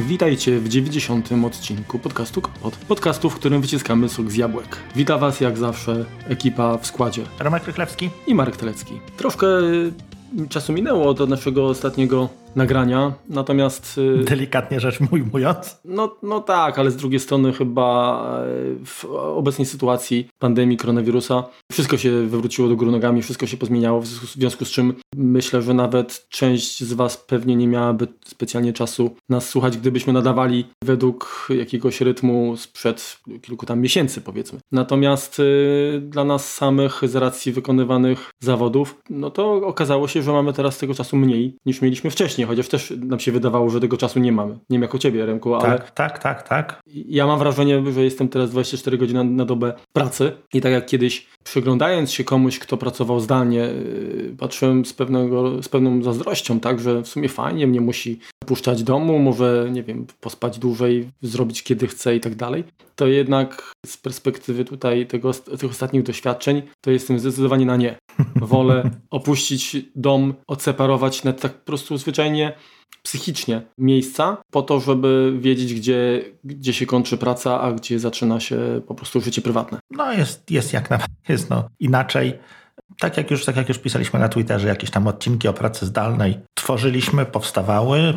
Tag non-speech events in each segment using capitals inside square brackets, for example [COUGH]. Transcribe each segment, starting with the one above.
Witajcie w 90. odcinku podcastu Kopot. Podcastu, w którym wyciskamy sok z jabłek. Wita Was jak zawsze ekipa w składzie. Romek Rychlewski i Marek Telecki. Troszkę czasu minęło od naszego ostatniego nagrania, natomiast... Y, Delikatnie rzecz ujmując. No, no tak, ale z drugiej strony chyba e, w obecnej sytuacji pandemii koronawirusa wszystko się wywróciło do góry nogami, wszystko się pozmieniało, w związku z czym myślę, że nawet część z Was pewnie nie miałaby specjalnie czasu nas słuchać, gdybyśmy nadawali według jakiegoś rytmu sprzed kilku tam miesięcy powiedzmy. Natomiast yy, dla nas samych z racji wykonywanych zawodów, no to okazało się, że mamy teraz tego czasu mniej niż mieliśmy wcześniej wcześniej, chociaż też nam się wydawało, że tego czasu nie mamy. Nie wiem jak u ciebie, Remku, ale... Tak, tak, tak, tak. Ja mam wrażenie, że jestem teraz 24 godziny na, na dobę pracy i tak jak kiedyś przyglądając się komuś, kto pracował zdalnie, yy, patrzyłem z, pewnego, z pewną zazdrością, tak, że w sumie fajnie, mnie musi puszczać domu, może, nie wiem, pospać dłużej, zrobić kiedy chce i tak dalej, to jednak z perspektywy tutaj tego, tych ostatnich doświadczeń, to jestem zdecydowanie na nie. Wolę [LAUGHS] opuścić dom, odseparować na tak po prostu zwyczajnie psychicznie miejsca po to, żeby wiedzieć, gdzie, gdzie się kończy praca, a gdzie zaczyna się po prostu życie prywatne. No jest, jest jak na [LAUGHS] jest no inaczej. Tak jak, już, tak jak już pisaliśmy na Twitterze, jakieś tam odcinki o pracy zdalnej tworzyliśmy, powstawały.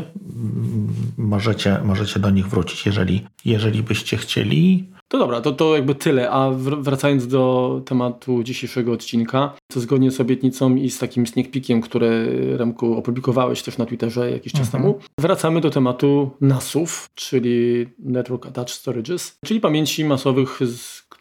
Możecie, możecie do nich wrócić, jeżeli, jeżeli byście chcieli. To dobra, to, to jakby tyle. A wracając do tematu dzisiejszego odcinka, to zgodnie z obietnicą i z takim sneak peekiem, który Remku opublikowałeś też na Twitterze jakiś czas mhm. temu, wracamy do tematu NASów, czyli Network Attached Storages, czyli pamięci masowych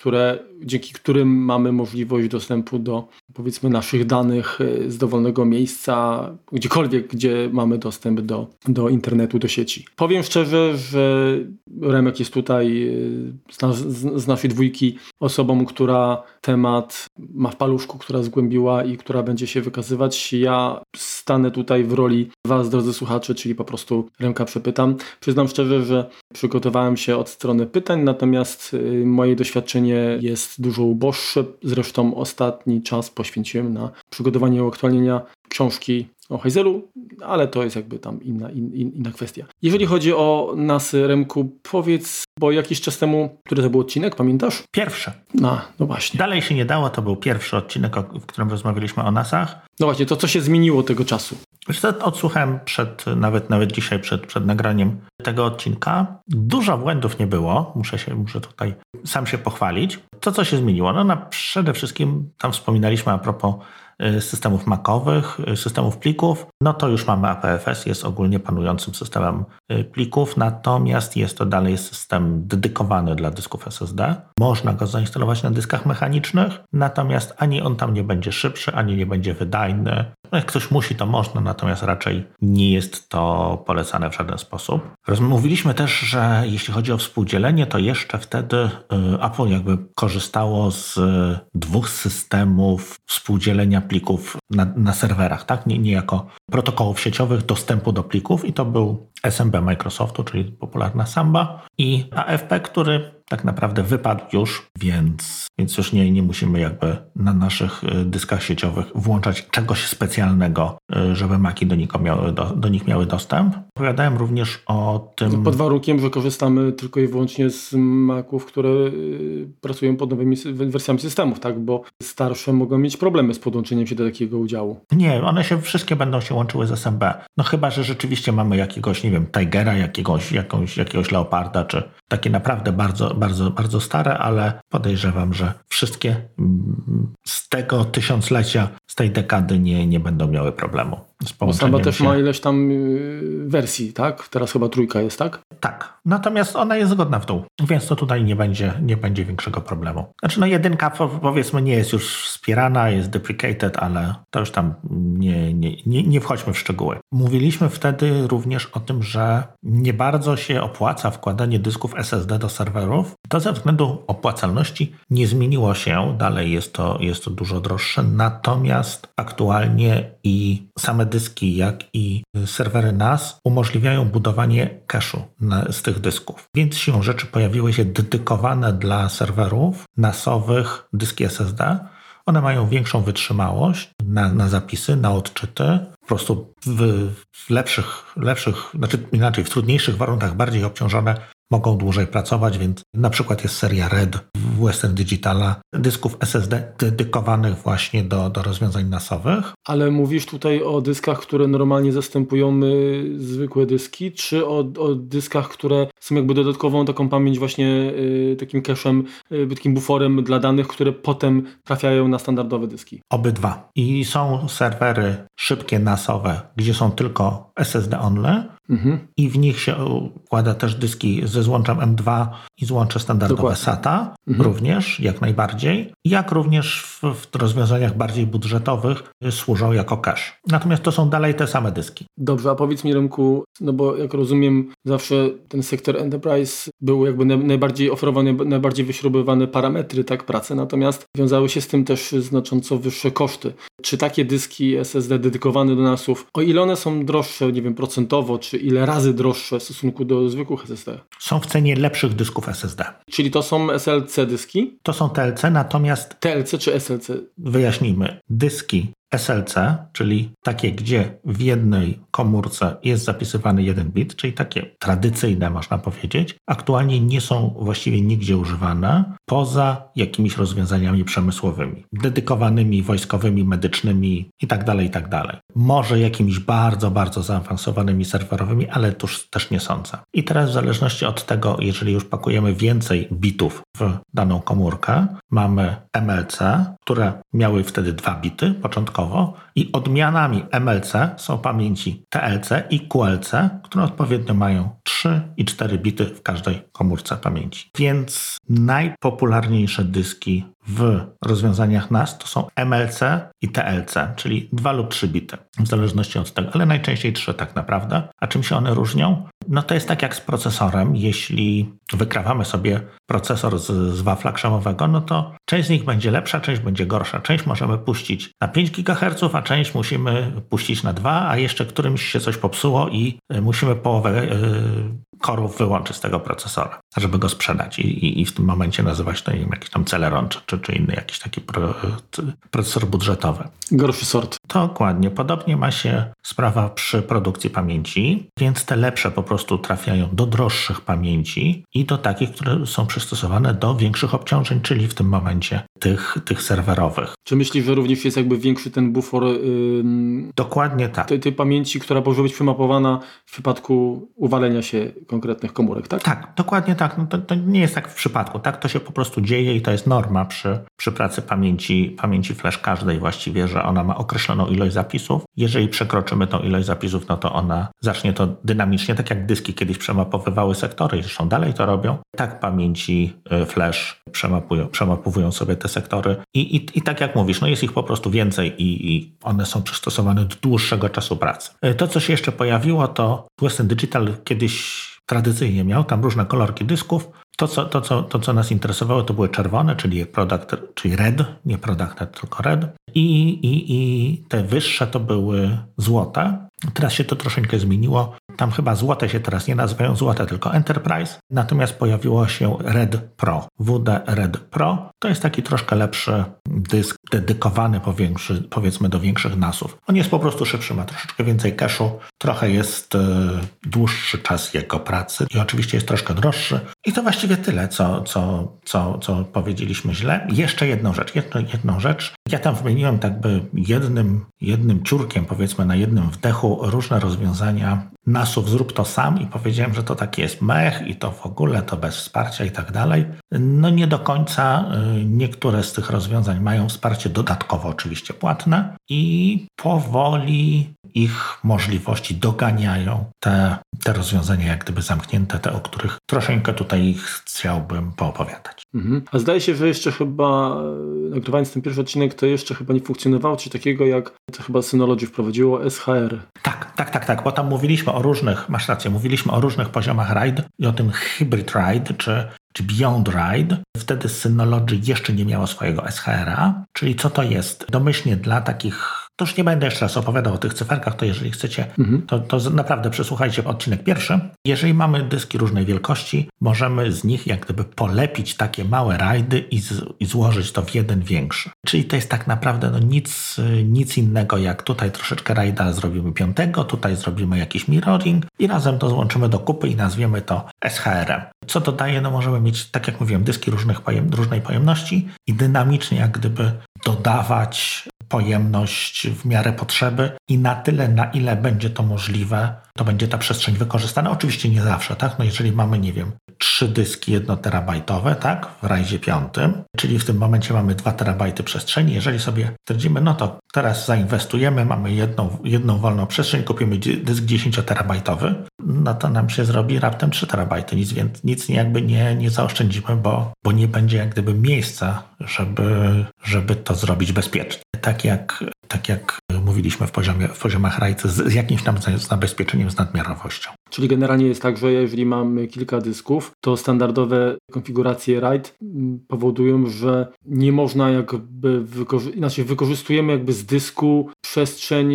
które, dzięki którym mamy możliwość dostępu do powiedzmy naszych danych e, z dowolnego miejsca, gdziekolwiek, gdzie mamy dostęp do, do internetu, do sieci. Powiem szczerze, że Remek jest tutaj e, z, z, naszej dwójki osobą, która temat ma w paluszku, która zgłębiła i która będzie się wykazywać. Ja stanę tutaj w roli Was, drodzy słuchacze, czyli po prostu Remka przepytam. Przyznam szczerze, że przygotowałem się od strony pytań, natomiast e, moje doświadczenie jest dużo uboższe. Zresztą ostatni czas poświęciłem na przygotowanie uaktualnienia książki o Heizelu, ale to jest jakby tam inna, in, inna kwestia. Jeżeli chodzi o nas, Remku, powiedz, bo jakiś czas temu, który to był odcinek, pamiętasz? Pierwszy. No, no właśnie. Dalej się nie dało, to był pierwszy odcinek, w którym rozmawialiśmy o nasach. No właśnie, to co się zmieniło tego czasu? Odsłuchałem przed, nawet, nawet dzisiaj przed, przed nagraniem tego odcinka. Dużo błędów nie było, muszę, się, muszę tutaj sam się pochwalić. To, co się zmieniło, no na przede wszystkim tam wspominaliśmy a propos systemów makowych, y, systemów plików, no to już mamy APFS, jest ogólnie panującym systemem y, plików, natomiast jest to dalej system dedykowany dla dysków SSD. Można go zainstalować na dyskach mechanicznych, natomiast ani on tam nie będzie szybszy, ani nie będzie wydajny. No jak ktoś musi, to można, natomiast raczej nie jest to polecane w żaden sposób. Mówiliśmy też, że jeśli chodzi o współdzielenie, to jeszcze wtedy Apple jakby korzystało z dwóch systemów współdzielenia plików na, na serwerach, tak? Nie, nie jako protokołów sieciowych dostępu do plików i to był SMB Microsoftu, czyli popularna Samba i AFP, który tak naprawdę wypadł już, więc, więc już nie, nie musimy jakby na naszych y, dyskach sieciowych włączać czegoś specjalnego, y, żeby Maki do, nich miały, do, do nich miały dostęp. Opowiadałem również o tym... Pod warunkiem, że korzystamy tylko i wyłącznie z Maców, które y, pracują pod nowymi wersjami systemów, tak? Bo starsze mogą mieć problemy z podłączeniem się do takiego udziału. Nie, one się wszystkie będą się łączyły z SMB. No chyba, że rzeczywiście mamy jakiegoś, nie wiem, Tigera, jakiegoś, jakąś, jakiegoś Leoparda, czy takie naprawdę bardzo, bardzo, bardzo stare, ale podejrzewam, że wszystkie z tego tysiąclecia, z tej dekady nie, nie będą miały problemu. Bo Samba też się. ma ileś tam y, wersji, tak? Teraz chyba trójka jest, tak? Tak. Natomiast ona jest zgodna w dół, więc to tutaj nie będzie, nie będzie większego problemu. Znaczy, no jedynka powiedzmy nie jest już wspierana, jest deprecated, ale to już tam nie, nie, nie, nie wchodźmy w szczegóły. Mówiliśmy wtedy również o tym, że nie bardzo się opłaca wkładanie dysków SSD do serwerów. To ze względu opłacalności nie zmieniło się, dalej jest to, jest to dużo droższe, natomiast aktualnie i same dyski, jak i serwery NAS umożliwiają budowanie cache'u z tych dysków. Więc siłą rzeczy pojawiły się dedykowane dla serwerów NASowych dyski SSD, one mają większą wytrzymałość na, na zapisy, na odczyty. Po prostu w, w lepszych, lepszych, znaczy inaczej, w trudniejszych warunkach bardziej obciążone mogą dłużej pracować, więc na przykład jest seria RED w Western Digitala, dysków SSD dedykowanych właśnie do, do rozwiązań nasowych. Ale mówisz tutaj o dyskach, które normalnie zastępują y, zwykłe dyski, czy o, o, dyskach, które są jakby dodatkową taką pamięć właśnie y, takim cache'em, y, takim buforem dla danych, które potem trafiają na standardowe dyski? Obydwa. I są serwery szybkie nasowe, gdzie są tylko SSD only, Mhm. I w nich się układa też dyski ze złączem M2 i złącze standardowe Dokładnie. SATA, mhm. również jak najbardziej, jak również w, w, rozwiązaniach bardziej budżetowych służą jako cache. Natomiast to są dalej te same dyski. Dobrze, a powiedz mi Remku, no bo jak rozumiem, zawsze ten sektor enterprise był jakby najbardziej oferowany, najbardziej wyśrubowane parametry tak pracy, natomiast wiązały się z tym też znacząco wyższe koszty. Czy takie dyski SSD dedykowane do NASów, o ile one są droższe, nie wiem, procentowo, czy ile razy droższe w stosunku do zwykłych SSD? Są w cenie lepszych dysków SSD. Czyli to są SLC dyski? To są TLC, natomiast... TLC czy SLC? Wyjaśnijmy. Dyski SLC, czyli takie, gdzie w jednej komórce jest zapisywany jeden bit, czyli takie tradycyjne, można powiedzieć, aktualnie nie są właściwie nigdzie używane poza jakimiś rozwiązaniami przemysłowymi, dedykowanymi wojskowymi, medycznymi itd., tak itd. Tak Może jakimiś bardzo, bardzo zaawansowanymi serwerowymi, ale tuż też nie sądzę. I teraz w zależności od tego, jeżeli już pakujemy więcej bitów w daną komórkę, mamy MLC, które miały wtedy dwa bity początkowo, 가서 i odmianami MLC są pamięci TLC i QLC, które odpowiednio mają 3 i 4 bity w każdej komórce pamięci. Więc najpopularniejsze dyski w rozwiązaniach NAS to są MLC i TLC, czyli 2 lub 3 bity, w zależności od tego, ale najczęściej 3 tak naprawdę. A czym się one różnią? No to jest tak jak z procesorem. Jeśli wykrawamy sobie procesor z, z wafla krzemowego, no to część z nich będzie lepsza, część będzie gorsza. Część możemy puścić na 5 GHz, a część musimy puścić na 2, a jeszcze którymś się coś popsuło i y, musimy połowę yy, korów wyłączyć z tego procesora, żeby go sprzedać i, i, i w tym momencie nazywać to nie wiem, jakiś tam Celeron czy, czy, inny jakiś taki pro, procesor budżetowy. Gorszy sort. Dokładnie. Podobnie ma się sprawa przy produkcji pamięci, więc te lepsze po prostu trafiają do droższych pamięci i do takich, które są przystosowane do większych obciążeń, czyli w tym momencie tych, tych serwerowych. Czy myślisz, że również jest jakby większy ten bufor Dokładnie tak. Tej, tej pamięci, która może być wymapowana w przypadku uwalenia się konkretnych komórek, tak? Tak, dokładnie tak. No to, to, nie jest tak w przypadku. Tak to się po prostu dzieje i to jest norma przy, przy pracy pamięci, pamięci flash każdej właściwie, że ona ma określoną ilość zapisów. Jeżeli przekroczymy tą ilość zapisów, no to ona zacznie to dynamicznie, tak jak dyski kiedyś przemapowywały sektory, zresztą dalej to robią. Tak pamięci y, flash przemapują, przemapowują sobie te sektory i, i, i tak jak mówisz, no jest ich po prostu więcej i, i one są przystosowane do dłuższego czasu pracy. Y, to, co się jeszcze pojawiło, to Western Digital kiedyś tradycyjnie miał tam różne kolorki dysków. To co, to, co, to, co nas interesowało, to były czerwone, czyli product, czyli red, nie product, tylko red. I, i, I te wyższe to były złote. Teraz się to troszeczkę zmieniło. Tam chyba złote się teraz nie nazywają złote, tylko Enterprise. Natomiast pojawiło się Red Pro. WD Red Pro to jest taki troszkę lepszy dysk dedykowany powiększy, powiedzmy do większych nasów. On jest po prostu szybszy, ma troszeczkę więcej cache'u, trochę jest y, dłuższy czas jego pracy i oczywiście jest troszkę droższy. I to właściwie tyle, co, co, co, co powiedzieliśmy źle. Jeszcze jedną rzecz, jedno, jedną rzecz. Ja tam wymieniłem tak by jednym, jednym ciurkiem, powiedzmy na jednym wdechu różne rozwiązania nasów zrób to sam i powiedziałem, że to taki jest mech i to w ogóle, to bez wsparcia i tak dalej. No nie do końca y, niektóre z tych rozwiązań mają wsparcie dodatkowo oczywiście płatne i powoli ich możliwości doganiają te, te rozwiązania jak gdyby zamknięte, te o których troszeczkę tutaj chciałbym poopowiadać. Mhm. A zdaje się, że jeszcze chyba nagrywając ten pierwszy odcinek to jeszcze chyba nie funkcjonowało coś takiego jak to chyba Synology wprowadziło SHR. Tak, tak, tak, tak, bo tam mówiliśmy o różnych, masz rację, mówiliśmy o różnych poziomach RAID i o tym hybrid RAID, czy czy Beyond Ride. Wtedy Synology jeszcze nie miało swojego SHR-a, czyli co to jest? Domyślnie dla takich To już nie będę jeszcze raz opowiadał o tych cyferkach, to jeżeli chcecie, mhm. to, to naprawdę przesłuchajcie odcinek pierwszy. Jeżeli mamy dyski różnej wielkości, możemy z nich jak gdyby polepić takie małe rajdy i, z, i złożyć to w jeden większy. Czyli to jest tak naprawdę no nic, nic innego jak tutaj troszeczkę rajda zrobimy piątego, tutaj zrobimy jakiś mirroring i razem to złączymy do kupy i nazwiemy to SHR-em. Co to daje? No możemy mieć, tak jak mówiłem, dyski różnych pojem, różnej pojemności i dynamicznie jak gdyby dodawać pojemność w miarę potrzeby i na tyle, na ile będzie to możliwe, to będzie ta przestrzeń wykorzystana. Oczywiście nie zawsze, tak? No jeżeli mamy, nie wiem, trzy dyski jednoterabajtowe, tak? W rajzie piątym, czyli w tym momencie mamy dwa terabajty przestrzeni. Jeżeli sobie stwierdzimy, no to teraz zainwestujemy, mamy jedną, jedną wolną przestrzeń, kupimy dysk 10-terabajtowy, no to nam się zrobi raptem 3 terabajty. Nic, więc nic jakby nie, nie zaoszczędzimy, bo, bo nie będzie jak gdyby miejsca, żeby, żeby to zrobić bezpiecznie. Tak jak, tak jak mówiliśmy w, poziomie, w poziomach RAID z, z jakimś tam zabezpieczeniem z nadmiarowością. Czyli generalnie jest tak, że jeżeli mamy kilka dysków, to standardowe konfiguracje RAID powodują, że nie można jakby wykorzy- inaczej wykorzystujemy jakby z dysku przestrzeń,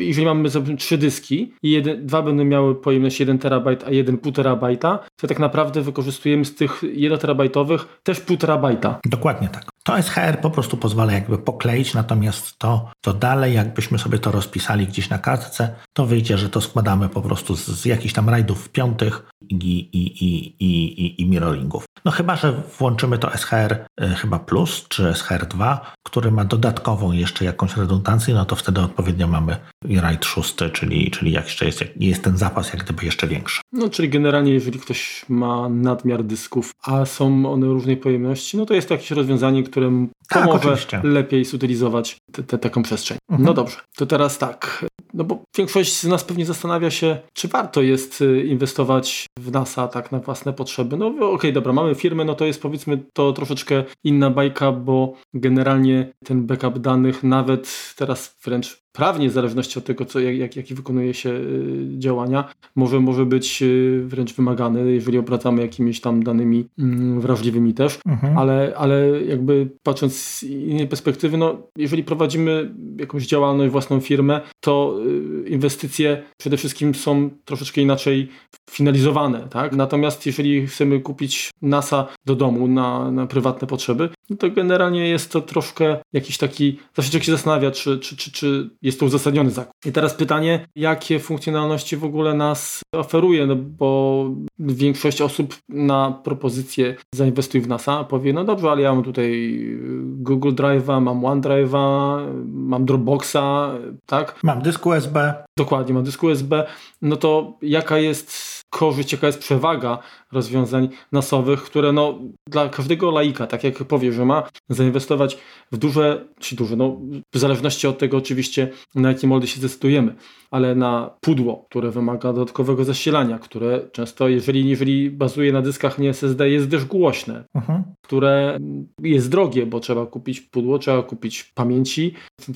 jeżeli mamy trzy dyski i jeden, dwa będą miały pojemność 1 terabajt, a jeden pół terabajta, to tak naprawdę wykorzystujemy z tych 1 terabajtowych też pół terabajta. Dokładnie tak. To SHR po prostu pozwala jakby pokleić, natomiast to, to dalej jakbyśmy sobie to rozpisali gdzieś na kartce, to wyjdzie, że to składamy po prostu z, z jakichś tam rajdów piątych i, i, i, i, i, mirroringów. No chyba, że włączymy to SHR y, chyba plus czy SHR 2, który ma dodatkową jeszcze jakąś redundancję, no to wtedy odpowiednio mamy rajd szósty, czyli, czyli jak jeszcze jest, jest ten zapas jak gdyby jeszcze większy. No czyli generalnie jeżeli ktoś ma nadmiar dysków, a są one różnej pojemności, no to jest to jakieś rozwiązanie, które tak, pomoże lepiej zutylizować te, te, taką przestrzeń. Mhm. No dobrze, to teraz tak. No bo większość z nas pewnie zastanawia się, czy warto jest y, inwestować w NASA tak na własne potrzeby. No okej, okay, dobra, mamy firmę, no to jest powiedzmy to troszeczkę inna bajka, bo generalnie ten backup danych nawet teraz wręcz prawnie, w zależności od tego, co, jak, jak, jakie wykonuje się y, działania, może, może być y, wręcz wymagany, jeżeli obracamy jakimiś tam danymi mm, wrażliwymi też, mhm. ale, ale jakby patrząc z innej perspektywy, no, jeżeli prowadzimy jakąś działalność, własną firmę, to y, inwestycje przede wszystkim są troszeczkę inaczej finalizowane, tak? Natomiast jeżeli chcemy kupić NASA do domu na, na prywatne potrzeby, no to generalnie jest to troszkę jakiś taki, zawsze człowiek się zastanawia, czy, czy, czy, czy jest to uzasadniony zakup. I teraz pytanie, jakie funkcjonalności w ogóle nas oferuje, no bo większość osób na propozycję zainwestuj w NASA powie, no dobrze, ale ja mam tutaj Google Drive'a, mam OneDrive'a, mam Dropboxa, tak? Mam dysk USB. Dokładnie, mam dysk USB. No to jaka jest korzyść, jaka jest przewaga rozwiązań nasowych, które no, dla każdego laika, tak jak powie, że ma zainwestować w duże, czy duże, no, w zależności od tego oczywiście, na jakie moldy się zdecydujemy, ale na pudło, które wymaga dodatkowego zasilania, które często, jeżeli, jeżeli bazuje na dyskach nie SSD, jest też głośne, uh-huh. które jest drogie, bo trzeba kupić pudło, trzeba kupić pamięci,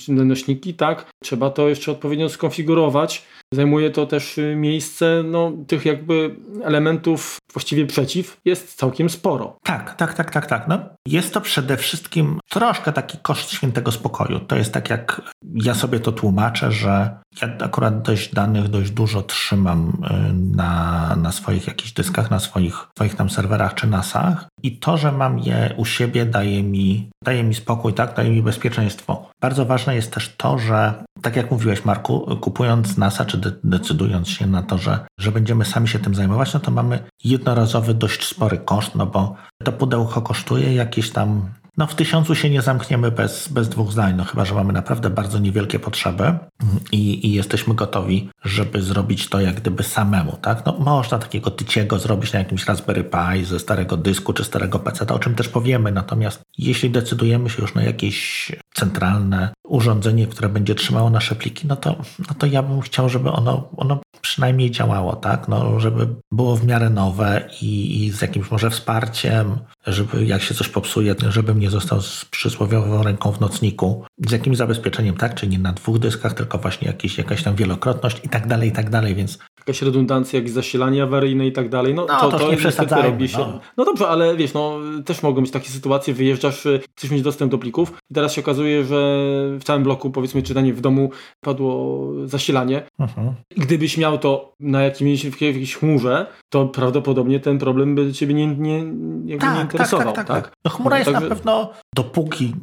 nośniki, tak, trzeba to jeszcze odpowiednio skonfigurować, Zajmuje to też y, miejsce no, tych jakby elementów właściwie przeciw jest całkiem sporo. Tak, tak, tak, tak, tak. No, jest to przede wszystkim troszkę taki koszt świętego spokoju. To jest tak jak ja sobie to tłumaczę, że ja akurat dość danych dość dużo trzymam y, na, na swoich jakichś dyskach, na swoich, swoich tam serwerach czy nasach i to, że mam je u siebie daje mi, daje mi spokój, tak, daje mi bezpieczeństwo. Bardzo ważne jest też to, że tak jak mówiłeś Marku, kupując NASA czy de decydując się na to, że, że będziemy sami się tym zajmować, no to mamy jednorazowy dość spory koszt, no bo to pudełko kosztuje jakieś tam no w tysiącu się nie zamkniemy bez, bez dwóch zdań, no chyba, że mamy naprawdę bardzo niewielkie potrzeby i, i jesteśmy gotowi, żeby zrobić to jak gdyby samemu, tak? No można takiego tyciego zrobić na jakimś Raspberry Pi ze starego dysku czy starego PC, o czym też powiemy, natomiast jeśli decydujemy się już na jakieś centralne urządzenie, które będzie trzymało nasze pliki, no to, no to ja bym chciał, żeby ono, ono przynajmniej działało, tak? No, żeby było w miarę nowe i, i z jakimś może wsparciem, żeby jak się coś popsuje, żebym nie został z przysłowiową ręką w nocniku, z jakimś zabezpieczeniem, tak? Czyli nie na dwóch dyskach, tylko właśnie jakiś, jakaś tam wielokrotność i tak dalej, i tak dalej, więc jakaś redundancja, jakieś zasilanie awaryjne i tak dalej, no, no to, to, to niestety robi się. No. no. dobrze, ale wiesz, no też mogą być takie sytuacje, wyjeżdżasz, y, chcesz mieć dostęp do plików i teraz się okazuje, że w całym bloku, powiedzmy, czytanie w domu padło zasilanie. Mhm. Gdybyś miał to na jakimś, w jakiejś chmurze, to prawdopodobnie ten problem by ciebie nie, nie, nie tak, tak interesował. Tak, tak, tak, tak. No chmura jest na pewno, dopóki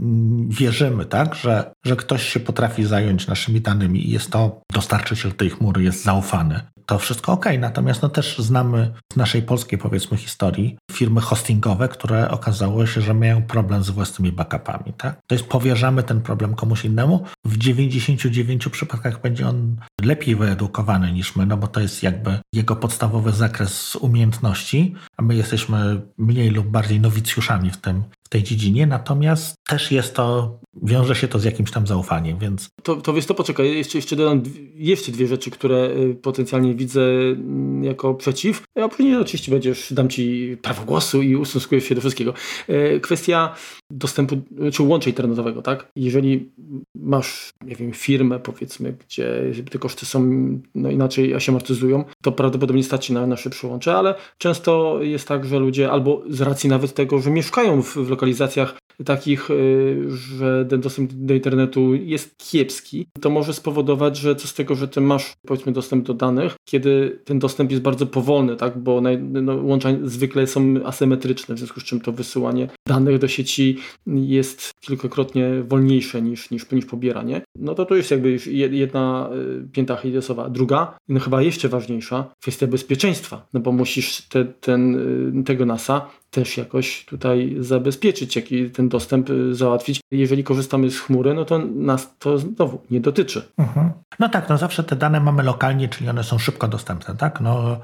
wierzymy, tak, że, że ktoś się potrafi zająć naszymi danymi i jest to dostarczyciel tej chmury, jest zaufany, to wszystko ok. Natomiast no, też znamy z naszej polskiej, powiedzmy, historii firmy hostingowe, które okazało się, że mają problem z własnymi backupami. Tak? To jest powierzamy ten problem komuś innemu. W 99 przypadkach będzie on lepiej wyedukowany niż my, no bo to jest jakby jego podstawowy zakres umiejętności, a my jesteśmy mniej lub bardziej nowicjuszami w tym, w tej dziedzinie, natomiast też jest to, wiąże się to z jakimś tam zaufaniem, więc... To, to wiesz to poczekaj, jeszcze, jeszcze dodam jeszcze dwie rzeczy, które y, potencjalnie widzę mm, jako przeciw, a później oczywiście będziesz, dam Ci prawo głosu i ustosunkujesz się do wszystkiego. Y, kwestia dostępu, czy łącza internetowego, tak? Jeżeli masz, nie wiem, firmę powiedzmy, gdzie te koszty są no inaczej się amortyzują, to prawdopodobnie stać na, na szybsze łącze, ale często jest tak, że ludzie albo z racji nawet tego, że mieszkają w, w lokalizacjach takich, y, że ten dostęp do internetu jest kiepski, to może spowodować, że co z tego, że ty masz powiedzmy dostęp do danych, kiedy ten dostęp jest bardzo powolny, tak, bo no, łącza zwykle są asymetryczne, w związku z czym to wysyłanie danych do sieci jest kilkakrotnie wolniejsze niż, niż, niż pobieranie, no to to jest jakby jedna y, pięta achillesowa. Druga, no chyba jeszcze ważniejsza, kwestia bezpieczeństwa, no bo musisz te, ten, y, tego NASA też jakoś tutaj zabezpieczyć, jaki ten dostęp y, załatwić. Jeżeli korzystamy z chmury, no to nas to znowu nie dotyczy. Mhm. No tak, no zawsze te dane mamy lokalnie, czyli one są szybko dostępne, tak? No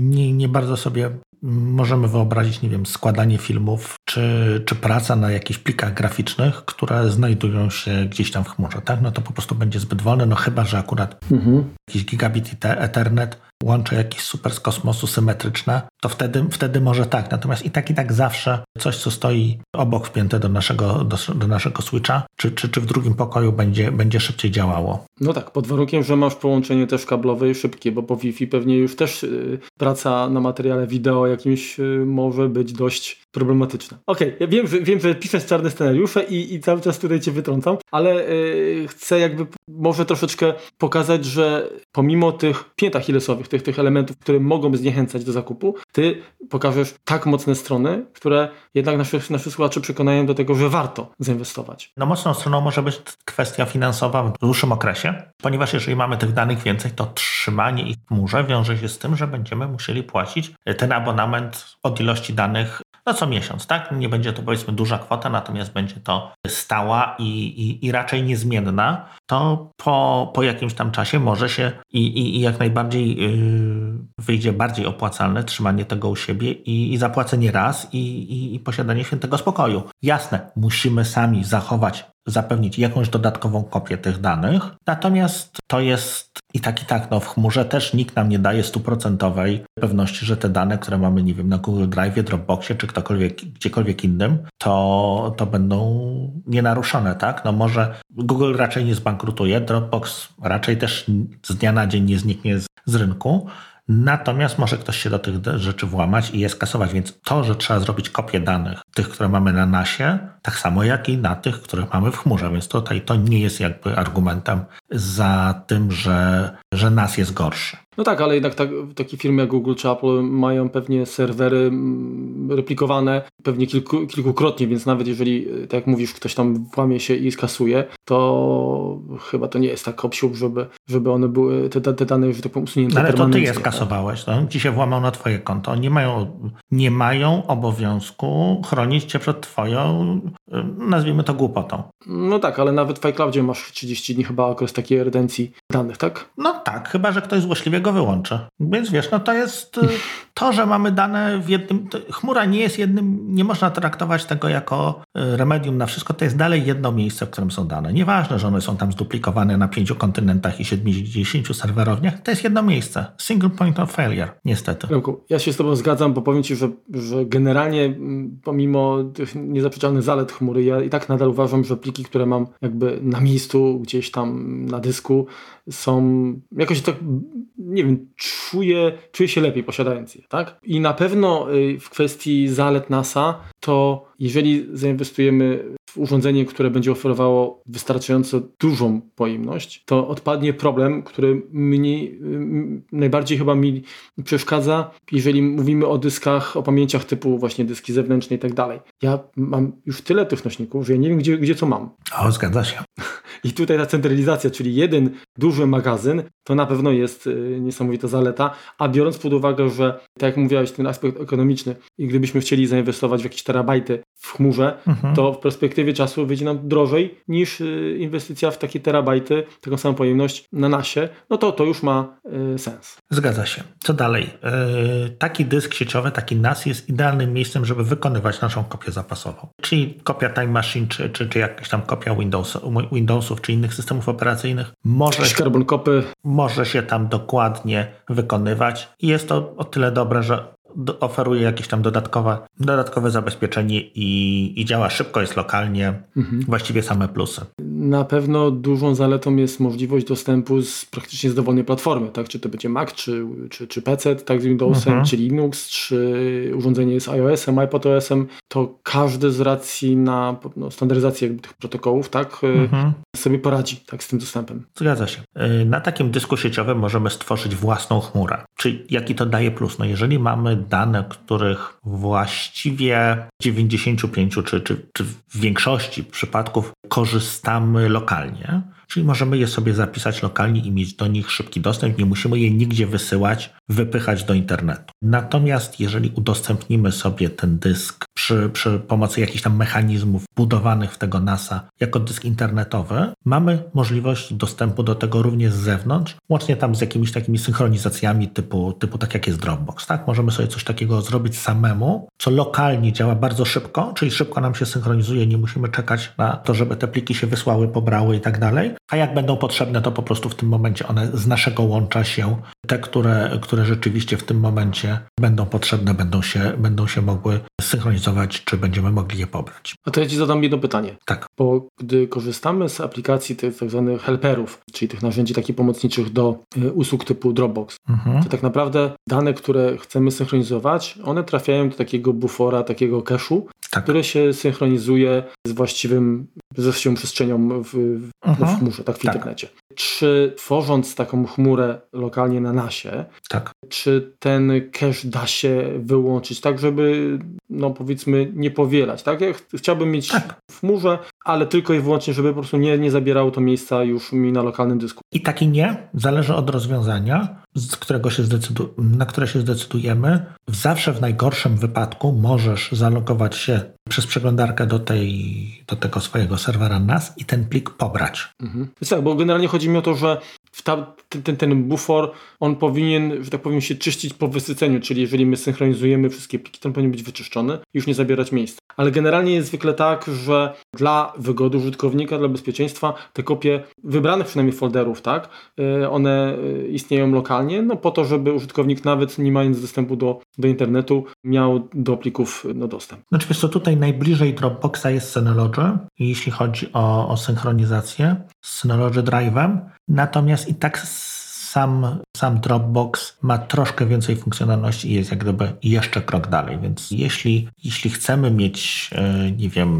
nie, nie bardzo sobie możemy wyobrazić, nie wiem, składanie filmów, czy, czy praca na jakichś plikach graficznych, które znajdują się gdzieś tam w chmurze, tak? No to po prostu będzie zbyt wolne, no chyba, że akurat mhm. jakiś gigabit Ethernet łącze jakieś super z kosmosu symetryczne, to wtedy, wtedy może tak. Natomiast i tak, i tak zawsze coś, co stoi obok wpięte do naszego, do, do naszego switcha, czy, czy, czy w drugim pokoju będzie, będzie szybciej działało. No tak, pod warunkiem, że masz połączenie też kablowe i szybkie, bo po Wi-Fi pewnie już też yy, praca na materiale wideo jakimś yy, może być dość problematyczna. Okej, okay, wiem, że, wiem, że piszesz czarne scenariusze i, i cały czas tutaj cię wytrącam, ale yy, chcę jakby może troszeczkę pokazać, że pomimo tych pięt achillesowych, tych, tych elementów, które mogą zniechęcać do zakupu, ty pokażesz tak mocne strony, które jednak naszych, naszych słuchaczy przekonają do tego, że warto zainwestować. No mocną stroną może być kwestia finansowa w dłuższym okresie, ponieważ jeżeli mamy tych danych więcej, to trzymanie ich w chmurze wiąże się z tym, że będziemy musieli płacić ten abonament od ilości danych no co miesiąc, tak? Nie będzie to powiedzmy duża kwota, natomiast będzie to stała i, i, i raczej niezmienna, to po, po jakimś tam czasie może się i, i, i jak najbardziej yy, wyjdzie bardziej opłacalne trzymanie tego u siebie i, i zapłacenie raz i, i, i posiadanie świętego spokoju. Jasne, musimy sami zachować zapewnić jakąś dodatkową kopię tych danych. Natomiast to jest i tak, i tak, no w chmurze też nikt nam nie daje stuprocentowej pewności, że te dane, które mamy, nie wiem, na Google Drive, Dropboxie czy ktokolwiek, gdziekolwiek innym, to, to będą nienaruszone, tak? No może Google raczej nie zbankrutuje, Dropbox raczej też z dnia na dzień nie zniknie z, z rynku, Natomiast może ktoś się do tych rzeczy włamać i je skasować, więc to, że trzeba zrobić kopię danych, tych, które mamy na nasie, tak samo jak i na tych, które mamy w chmurze, więc tutaj to nie jest jakby argumentem za tym, że, że nas jest gorszy. No tak, ale jednak tak, takie firmy jak Google czy Apple mają pewnie serwery mm, replikowane pewnie kilku, kilkukrotnie, więc nawet jeżeli, tak jak mówisz, ktoś tam włamie się i skasuje, to chyba to nie jest tak obsiłk, żeby, żeby one były, te, te dane, że tak powiem, usunięte Ale to ty je skasowałeś, no? ci się włamał na twoje konto. Nie mają, nie mają obowiązku chronić cię przed twoją, nazwijmy to głupotą. No tak, ale nawet w iCloudzie masz 30 dni chyba okres takiej retencji danych, tak? No tak, chyba, że ktoś złośliwie go wyłączy. Więc wiesz, no to jest y, [LAUGHS] to, że mamy dane w jednym. Chmura nie jest jednym, nie można traktować tego jako y, remedium na wszystko. To jest dalej jedno miejsce, w którym są dane. Nieważne, że one są tam zduplikowane na pięciu kontynentach i 70 serwerowniach. To jest jedno miejsce. Single point of failure, niestety. Remku, ja się z Tobą zgadzam, bo powiem Ci, że, że generalnie pomimo tych niezaprzeczalnych zalet chmury, ja i tak nadal uważam, że pliki, które mam jakby na miejscu, gdzieś tam na dysku, są jakoś tak nie wiem, czuję, czuję się lepiej posiadając je, tak? I na pewno y, w kwestii zalet NASA, to jeżeli zainwestujemy urządzenie, które będzie oferowało wystarczająco dużą pojemność, to odpadnie problem, który mnie najbardziej chyba mi przeszkadza, jeżeli mówimy o dyskach, o pamięciach typu właśnie dyski zewnętrzne i tak dalej. Ja mam już tyle tych nośników, że ja nie wiem, gdzie, gdzie co mam. O, zgadza się. [LAUGHS] I tutaj ta centralizacja, czyli jeden duży magazyn, to na pewno jest y, niesamowita zaleta, a biorąc pod uwagę, że tak jak mówiłeś, ten aspekt ekonomiczny i gdybyśmy chcieli zainwestować w jakieś terabajty w chmurze, mhm. to w perspektywie czasu wyjdzie nam drożej niż y, inwestycja w takie terabajty, taką samą pojemność na nasie, no to to już ma y, sens. Zgadza się. Co dalej? taki dysk sieciowy, taki NAS jest idealnym miejscem, żeby wykonywać naszą kopię zapasową. Czyli kopia Time Machine, czy, czy, czy jakaś tam kopia Windows, Windowsów, czy innych systemów operacyjnych. Może kopy może się tam dokładnie wykonywać i jest to o tyle dobre, że oferuje jakieś tam dodatkowe, dodatkowe zabezpieczenie i, i działa szybko, jest lokalnie, mhm. właściwie same plusy. Na pewno dużą zaletą jest możliwość dostępu z praktycznie z dowolnej platformy, tak? czy to będzie Mac, czy, czy, czy PC, tak z Windowsem, mhm. czy Linux, czy urządzenie z iOS-em, iPadOS-em, to każdy z racji na no, standaryzację tych protokołów tak, mhm. Sobie poradzi tak, z tym dostępem. Zgadza się. Y, na takim dysku sieciowym możemy stworzyć własną chmurę. Czyli jaki to daje plus? No jeżeli mamy dane, których właściwie w 95 czy, czy, czy w większości przypadków korzystamy lokalnie, czyli możemy je sobie zapisać lokalnie i mieć do nich szybki dostęp, nie musimy je nigdzie wysyłać, wypychać do internetu. Natomiast jeżeli udostępnimy sobie ten dysk przy, przy pomocy jakichś tam mechanizmów budowanych w tego NASA jako dysk internetowy, mamy możliwość dostępu do tego również z zewnątrz, łącznie tam z jakimiś takimi synchronizacjami typu, typu tak jak jest Dropbox. Tak? Możemy sobie coś takiego zrobić samemu, co lokalnie działa bardzo szybko, czyli szybko nam się synchronizuje, nie musimy czekać na to, żeby te pliki się wysłały, pobrały i tak dalej. A jak będą potrzebne, to po prostu w tym momencie one z naszego łącza się, te, które, które rzeczywiście w tym momencie będą potrzebne, będą się, będą się mogły synchronizować, czy będziemy mogli je pobrać. A to ja Ci zadam jedno pytanie. Tak. Bo gdy korzystamy z aplikacji tych tak zwanych helperów, czyli tych narzędzi takich pomocniczych do y, usług typu Dropbox, mhm. to tak naprawdę dane, które chcemy synchronizować, one trafiają do takiego bufora, takiego cache'u, tak. które się synchronizuje z właściwym, z właściwą przestrzenią w, w, mhm. w chmurze, tak w tak. internecie. Czy tworząc taką chmurę lokalnie na nasie, tak. czy ten cache da się wyłączyć tak, żeby no powiedzmy nie powielać, tak? Ja chciałbym mieć tak. w chmurze, ale tylko i wyłącznie, żeby po prostu nie, nie zabierało to miejsca już mi na lokalnym dysku. I tak i nie, zależy od rozwiązania, z którego się na które się zdecydujemy. Zawsze w najgorszym wypadku możesz zalogować się przez przeglądarkę do, tej, do tego swojego serwera NAS i ten plik pobrać. Mhm. Tak, bo generalnie chodzi mi o to, że ta, ten, ten bufor, on powinien, że tak powiem, się czyścić po wysyceniu, czyli jeżeli my synchronizujemy wszystkie pliki, to on powinien być wyczyszczony i już nie zabierać miejsca. Ale generalnie jest zwykle tak, że dla wygody użytkownika, dla bezpieczeństwa, te kopie wybranych przynajmniej folderów, tak, y, one y, istnieją lokalnie, no po to, żeby użytkownik nawet nie mając dostępu do, do internetu miał do plików no, dostęp. Znaczy wiesz co, tutaj najbliżej Dropboxa jest Synology, jeśli chodzi o, o synchronizację z Synology Drive'em, natomiast i tak sam, sam Dropbox ma troszkę więcej funkcjonalności i jest jak gdyby jeszcze krok dalej, więc jeśli, jeśli chcemy mieć, e, nie wiem,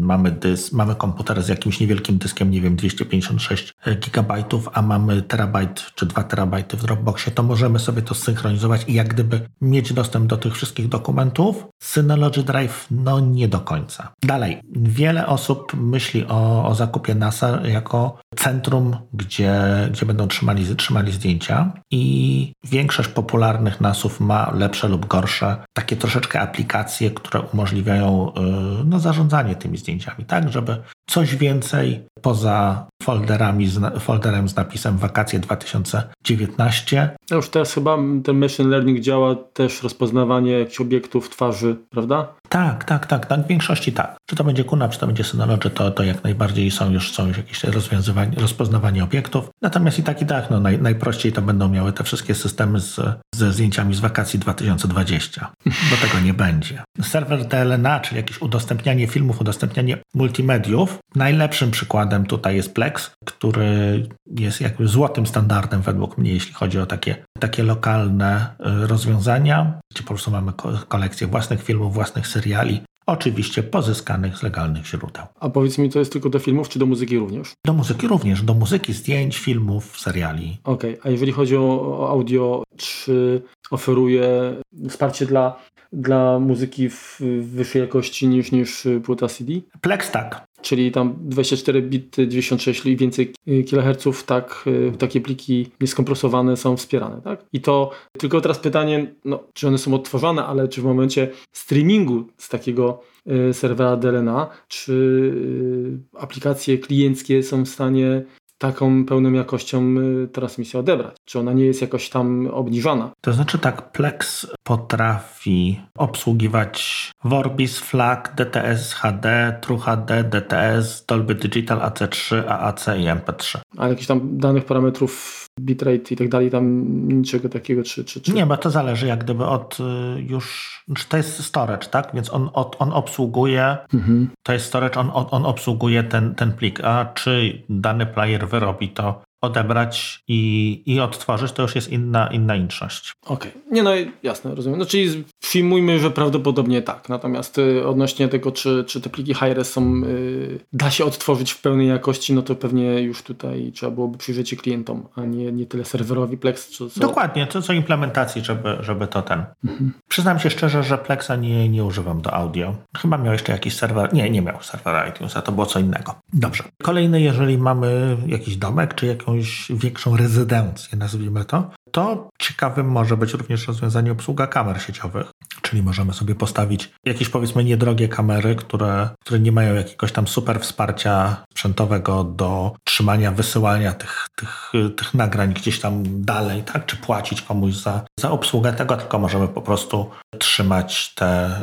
mamy dysk, mamy komputer z jakimś niewielkim dyskiem, nie wiem, 256 gigabajtów, a mamy terabajt czy 2 terabajty w Dropboxie, to możemy sobie to synchronizować i jak gdyby mieć dostęp do tych wszystkich dokumentów. Synology Drive, no nie do końca. Dalej, wiele osób myśli o, o zakupie NASA jako centrum, gdzie, gdzie będą trzymali, trzymali zdjęcia i większość popularnych nasów ma lepsze lub gorsze takie troszeczkę aplikacje, które umożliwiają y, no, zarządzanie tymi zdjęciami, tak, żeby coś więcej poza folderami, folderem z napisem wakacje 2019. A już teraz chyba ten machine learning działa też rozpoznawanie jakichś obiektów twarzy, prawda? Tak, tak, tak, tak. W większości tak. Czy to będzie QNAP, czy to będzie Synology, to, to jak najbardziej są już, są już jakieś rozwiązywanie, rozpoznawanie obiektów. Natomiast i tak, i tak, no naj, najprościej to będą miały te wszystkie systemy z, ze zdjęciami z wakacji 2020. [LAUGHS] Bo tego nie będzie. Serwer DLNA, czyli jakieś udostępnianie filmów, udostępnianie multimediów. Najlepszym przykładem tutaj jest Plex, który jest jakby złotym standardem według mnie, jeśli chodzi o takie, takie lokalne y, rozwiązania, gdzie po prostu mamy kolekcję własnych filmów, własnych seriali, oczywiście pozyskanych z legalnych źródeł. A powiedz mi, to jest tylko do filmów, czy do muzyki również? Do muzyki również, do muzyki, zdjęć, filmów, seriali. Okej, okay. a jeżeli chodzi o audio, czy oferuje wsparcie dla dla muzyki w wyższej jakości niż, niż płyta CD? Plex tak. Czyli tam 24 bity, 96 i więcej kHz, tak, y, takie pliki nieskompresowane są wspierane, tak? I to tylko teraz pytanie, no, czy one są odtworzone, ale czy w momencie streamingu z takiego y, serwera DLNA, czy y, aplikacje klienckie są w stanie taką pełną jakością y, transmisję odebrać? Czy ona nie jest jakoś tam obniżona? To znaczy tak, Plex potrafi obsługiwać Vorbis, FLAC, DTS HD, True HD, DTS, Dolby Digital, AC3, AAC i MP3. Ale jakichś tam danych parametrów bitrate i tak dalej, tam niczego takiego, czy, czy, czy... Nie, bo to zależy jak gdyby od y, już, czy to jest storage, tak? Więc on, on obsługuje, mhm. to jest storage, on, on obsługuje ten, ten plik, a czy dany player wyrobi to odebrać i, i odtworzyć, to już jest inna, inna inszość. Okej, okay. nie no jasne, rozumiem. No czyli przyjmujmy, że prawdopodobnie tak, natomiast y, odnośnie tego, czy, czy te pliki high-res są, y, da się odtworzyć w pełnej jakości, no to pewnie już tutaj trzeba byłoby przyjrzeć się klientom, a nie, nie tyle serwerowi Plex. Czy co... Dokładnie, to co implementacji, żeby, żeby to ten. Mhm. Przyznam się szczerze, że Plexa nie, nie używam do audio. Chyba miał jeszcze jakiś serwer, nie, nie miał serwera iTunesa, to było co innego. Dobrze. Kolejny, jeżeli mamy jakiś domek, czy jakąś większą rezydencję, nazwijmy to, to ciekawym może być również rozwiązanie obsługa kamer sieciowych. Czyli możemy sobie postawić jakieś powiedzmy niedrogie kamery, które, które nie mają jakiegoś tam super wsparcia sprzętowego do trzymania, wysyłania tych, tych, tych nagrań gdzieś tam dalej, tak? Czy płacić komuś za, za obsługę tego, tylko możemy po prostu trzymać te,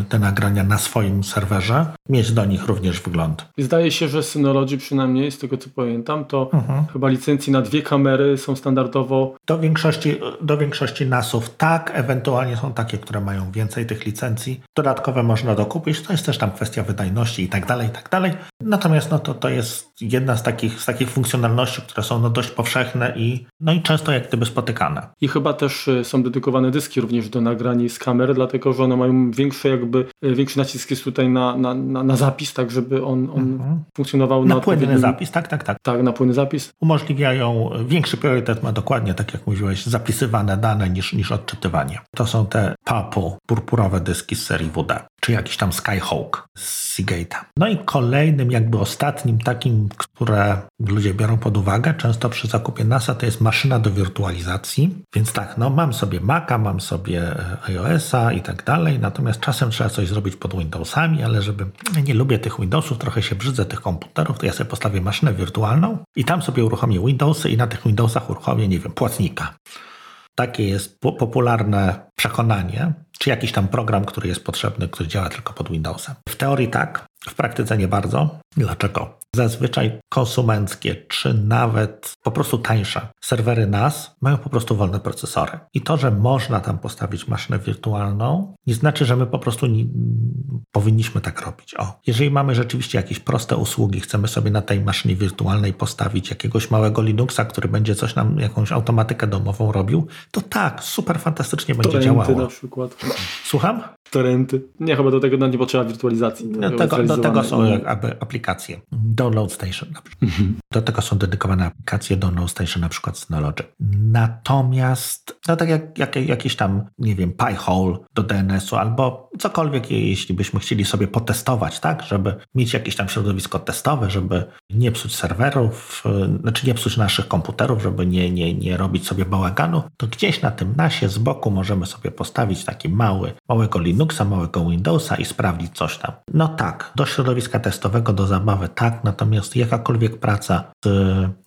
y, te nagrania na swoim serwerze, mieć do nich również wgląd. Zdaje się, że Synology przynajmniej, z tego co pamiętam, to mhm. chyba licencji na dwie kamery są standardowo. Do większości, do większości NASów tak, ewentualnie są takie, które mają więcej tych licencji. Dodatkowe można dokupić, to jest też tam kwestia wydajności i tak dalej, i tak dalej. Natomiast no to, to jest jedna z takich, z takich funkcjonalności, które są no dość powszechne i, no i często jak gdyby spotykane. I chyba też y, są dedykowane dyski również do nagrań z kamer, dlatego że one mają większe jakby, y, większy nacisk jest tutaj na, na, na, na zapis, tak żeby on, on mhm. funkcjonował na, na płynny zapis, tak, tak, tak. Tak, na płynny zapis. Umożliwiają, większy priorytet ma dokładnie, tak jak mówiłeś, zapisywane dane niż, niż odczytywanie. To są te PAPU, purpurowe dyski z serii WD, czy jakiś tam Skyhawk z Seagate'a. No i kolejnym, jakby ostatnim takim, które ludzie biorą pod uwagę często przy zakupie NASA, to jest maszyna do wirtualizacji. Więc tak, no mam sobie Maca, mam sobie e, iOS-a i tak dalej, natomiast czasem trzeba coś zrobić pod Windowsami, ale żeby nie lubię tych Windowsów, trochę się brzydzę tych komputerów, to ja sobie postawię maszynę wirtualną i tam sobie uruchomię Windowsy i na tych Windowsach uruchomię, nie wiem, płatnika. Takie jest popularne przekonanie, czy jakiś tam program, który jest potrzebny, który działa tylko pod Windowsem. W teorii tak, w praktyce nie bardzo. Dlaczego? Zazwyczaj konsumenckie, czy nawet po prostu tańsze serwery NAS mają po prostu wolne procesory. I to, że można tam postawić maszynę wirtualną, nie znaczy, że my po prostu nie, powinniśmy tak robić. O, jeżeli mamy rzeczywiście jakieś proste usługi, chcemy sobie na tej maszynie wirtualnej postawić jakiegoś małego Linuxa, który będzie coś nam, jakąś automatykę domową robił, to tak, super fantastycznie będzie Torenty działało. na przykład. Słucham? Torenty. Nie, chyba do tego nie potrzeba wirtualizacji. Do tego, do tego są aplikacje. Download Station na przykład. Mhm. Do tego są dedykowane aplikacje Download Station na przykład Synology. Natomiast, no tak jak, jak jakiś tam, nie wiem, Pi-hole do DNS-u albo cokolwiek, jeśli byśmy chcieli sobie potestować, tak, żeby mieć jakieś tam środowisko testowe, żeby nie psuć serwerów, znaczy nie psuć naszych komputerów, żeby nie, nie, nie robić sobie bałaganu, to gdzieś na tym nasie z boku możemy sobie postawić taki mały, małego Linuxa, małego Windowsa i sprawdzić coś tam. No tak, do środowiska testowego, do zabawy tak, natomiast jakakolwiek praca z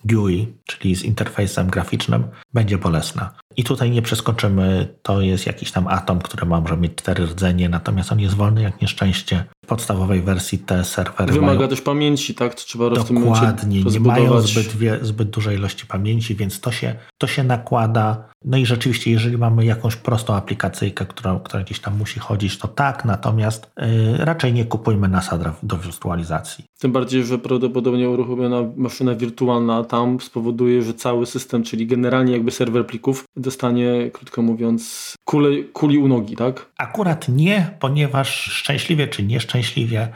GUI, czyli z interfejsem graficznym, będzie bolesna. I tutaj nie przeskoczymy, to jest jakiś tam atom, który może mieć cztery rdzenie, natomiast on jest wolny jak nieszczęście. W podstawowej wersji te serwery Wymaga mają... też pamięci, tak? To trzeba Dokładnie, nie mają zbyt, wie, zbyt dużej ilości pamięci, więc to się, to się nakłada. No i rzeczywiście, jeżeli mamy jakąś prostą aplikacyjkę, która, która gdzieś tam musi chodzić, to tak, natomiast yy, raczej nie kupujmy NASA do wirtualizacji. Tym bardziej, że prawdopodobnie uruchomiona maszyna wirtualna tam spowoduje, że cały system, czyli generalnie jakby serwer plików dostanie, krótko mówiąc, kule, kuli u nogi, tak? Akurat nie, ponieważ szczęśliwie czy nieszczęśliwie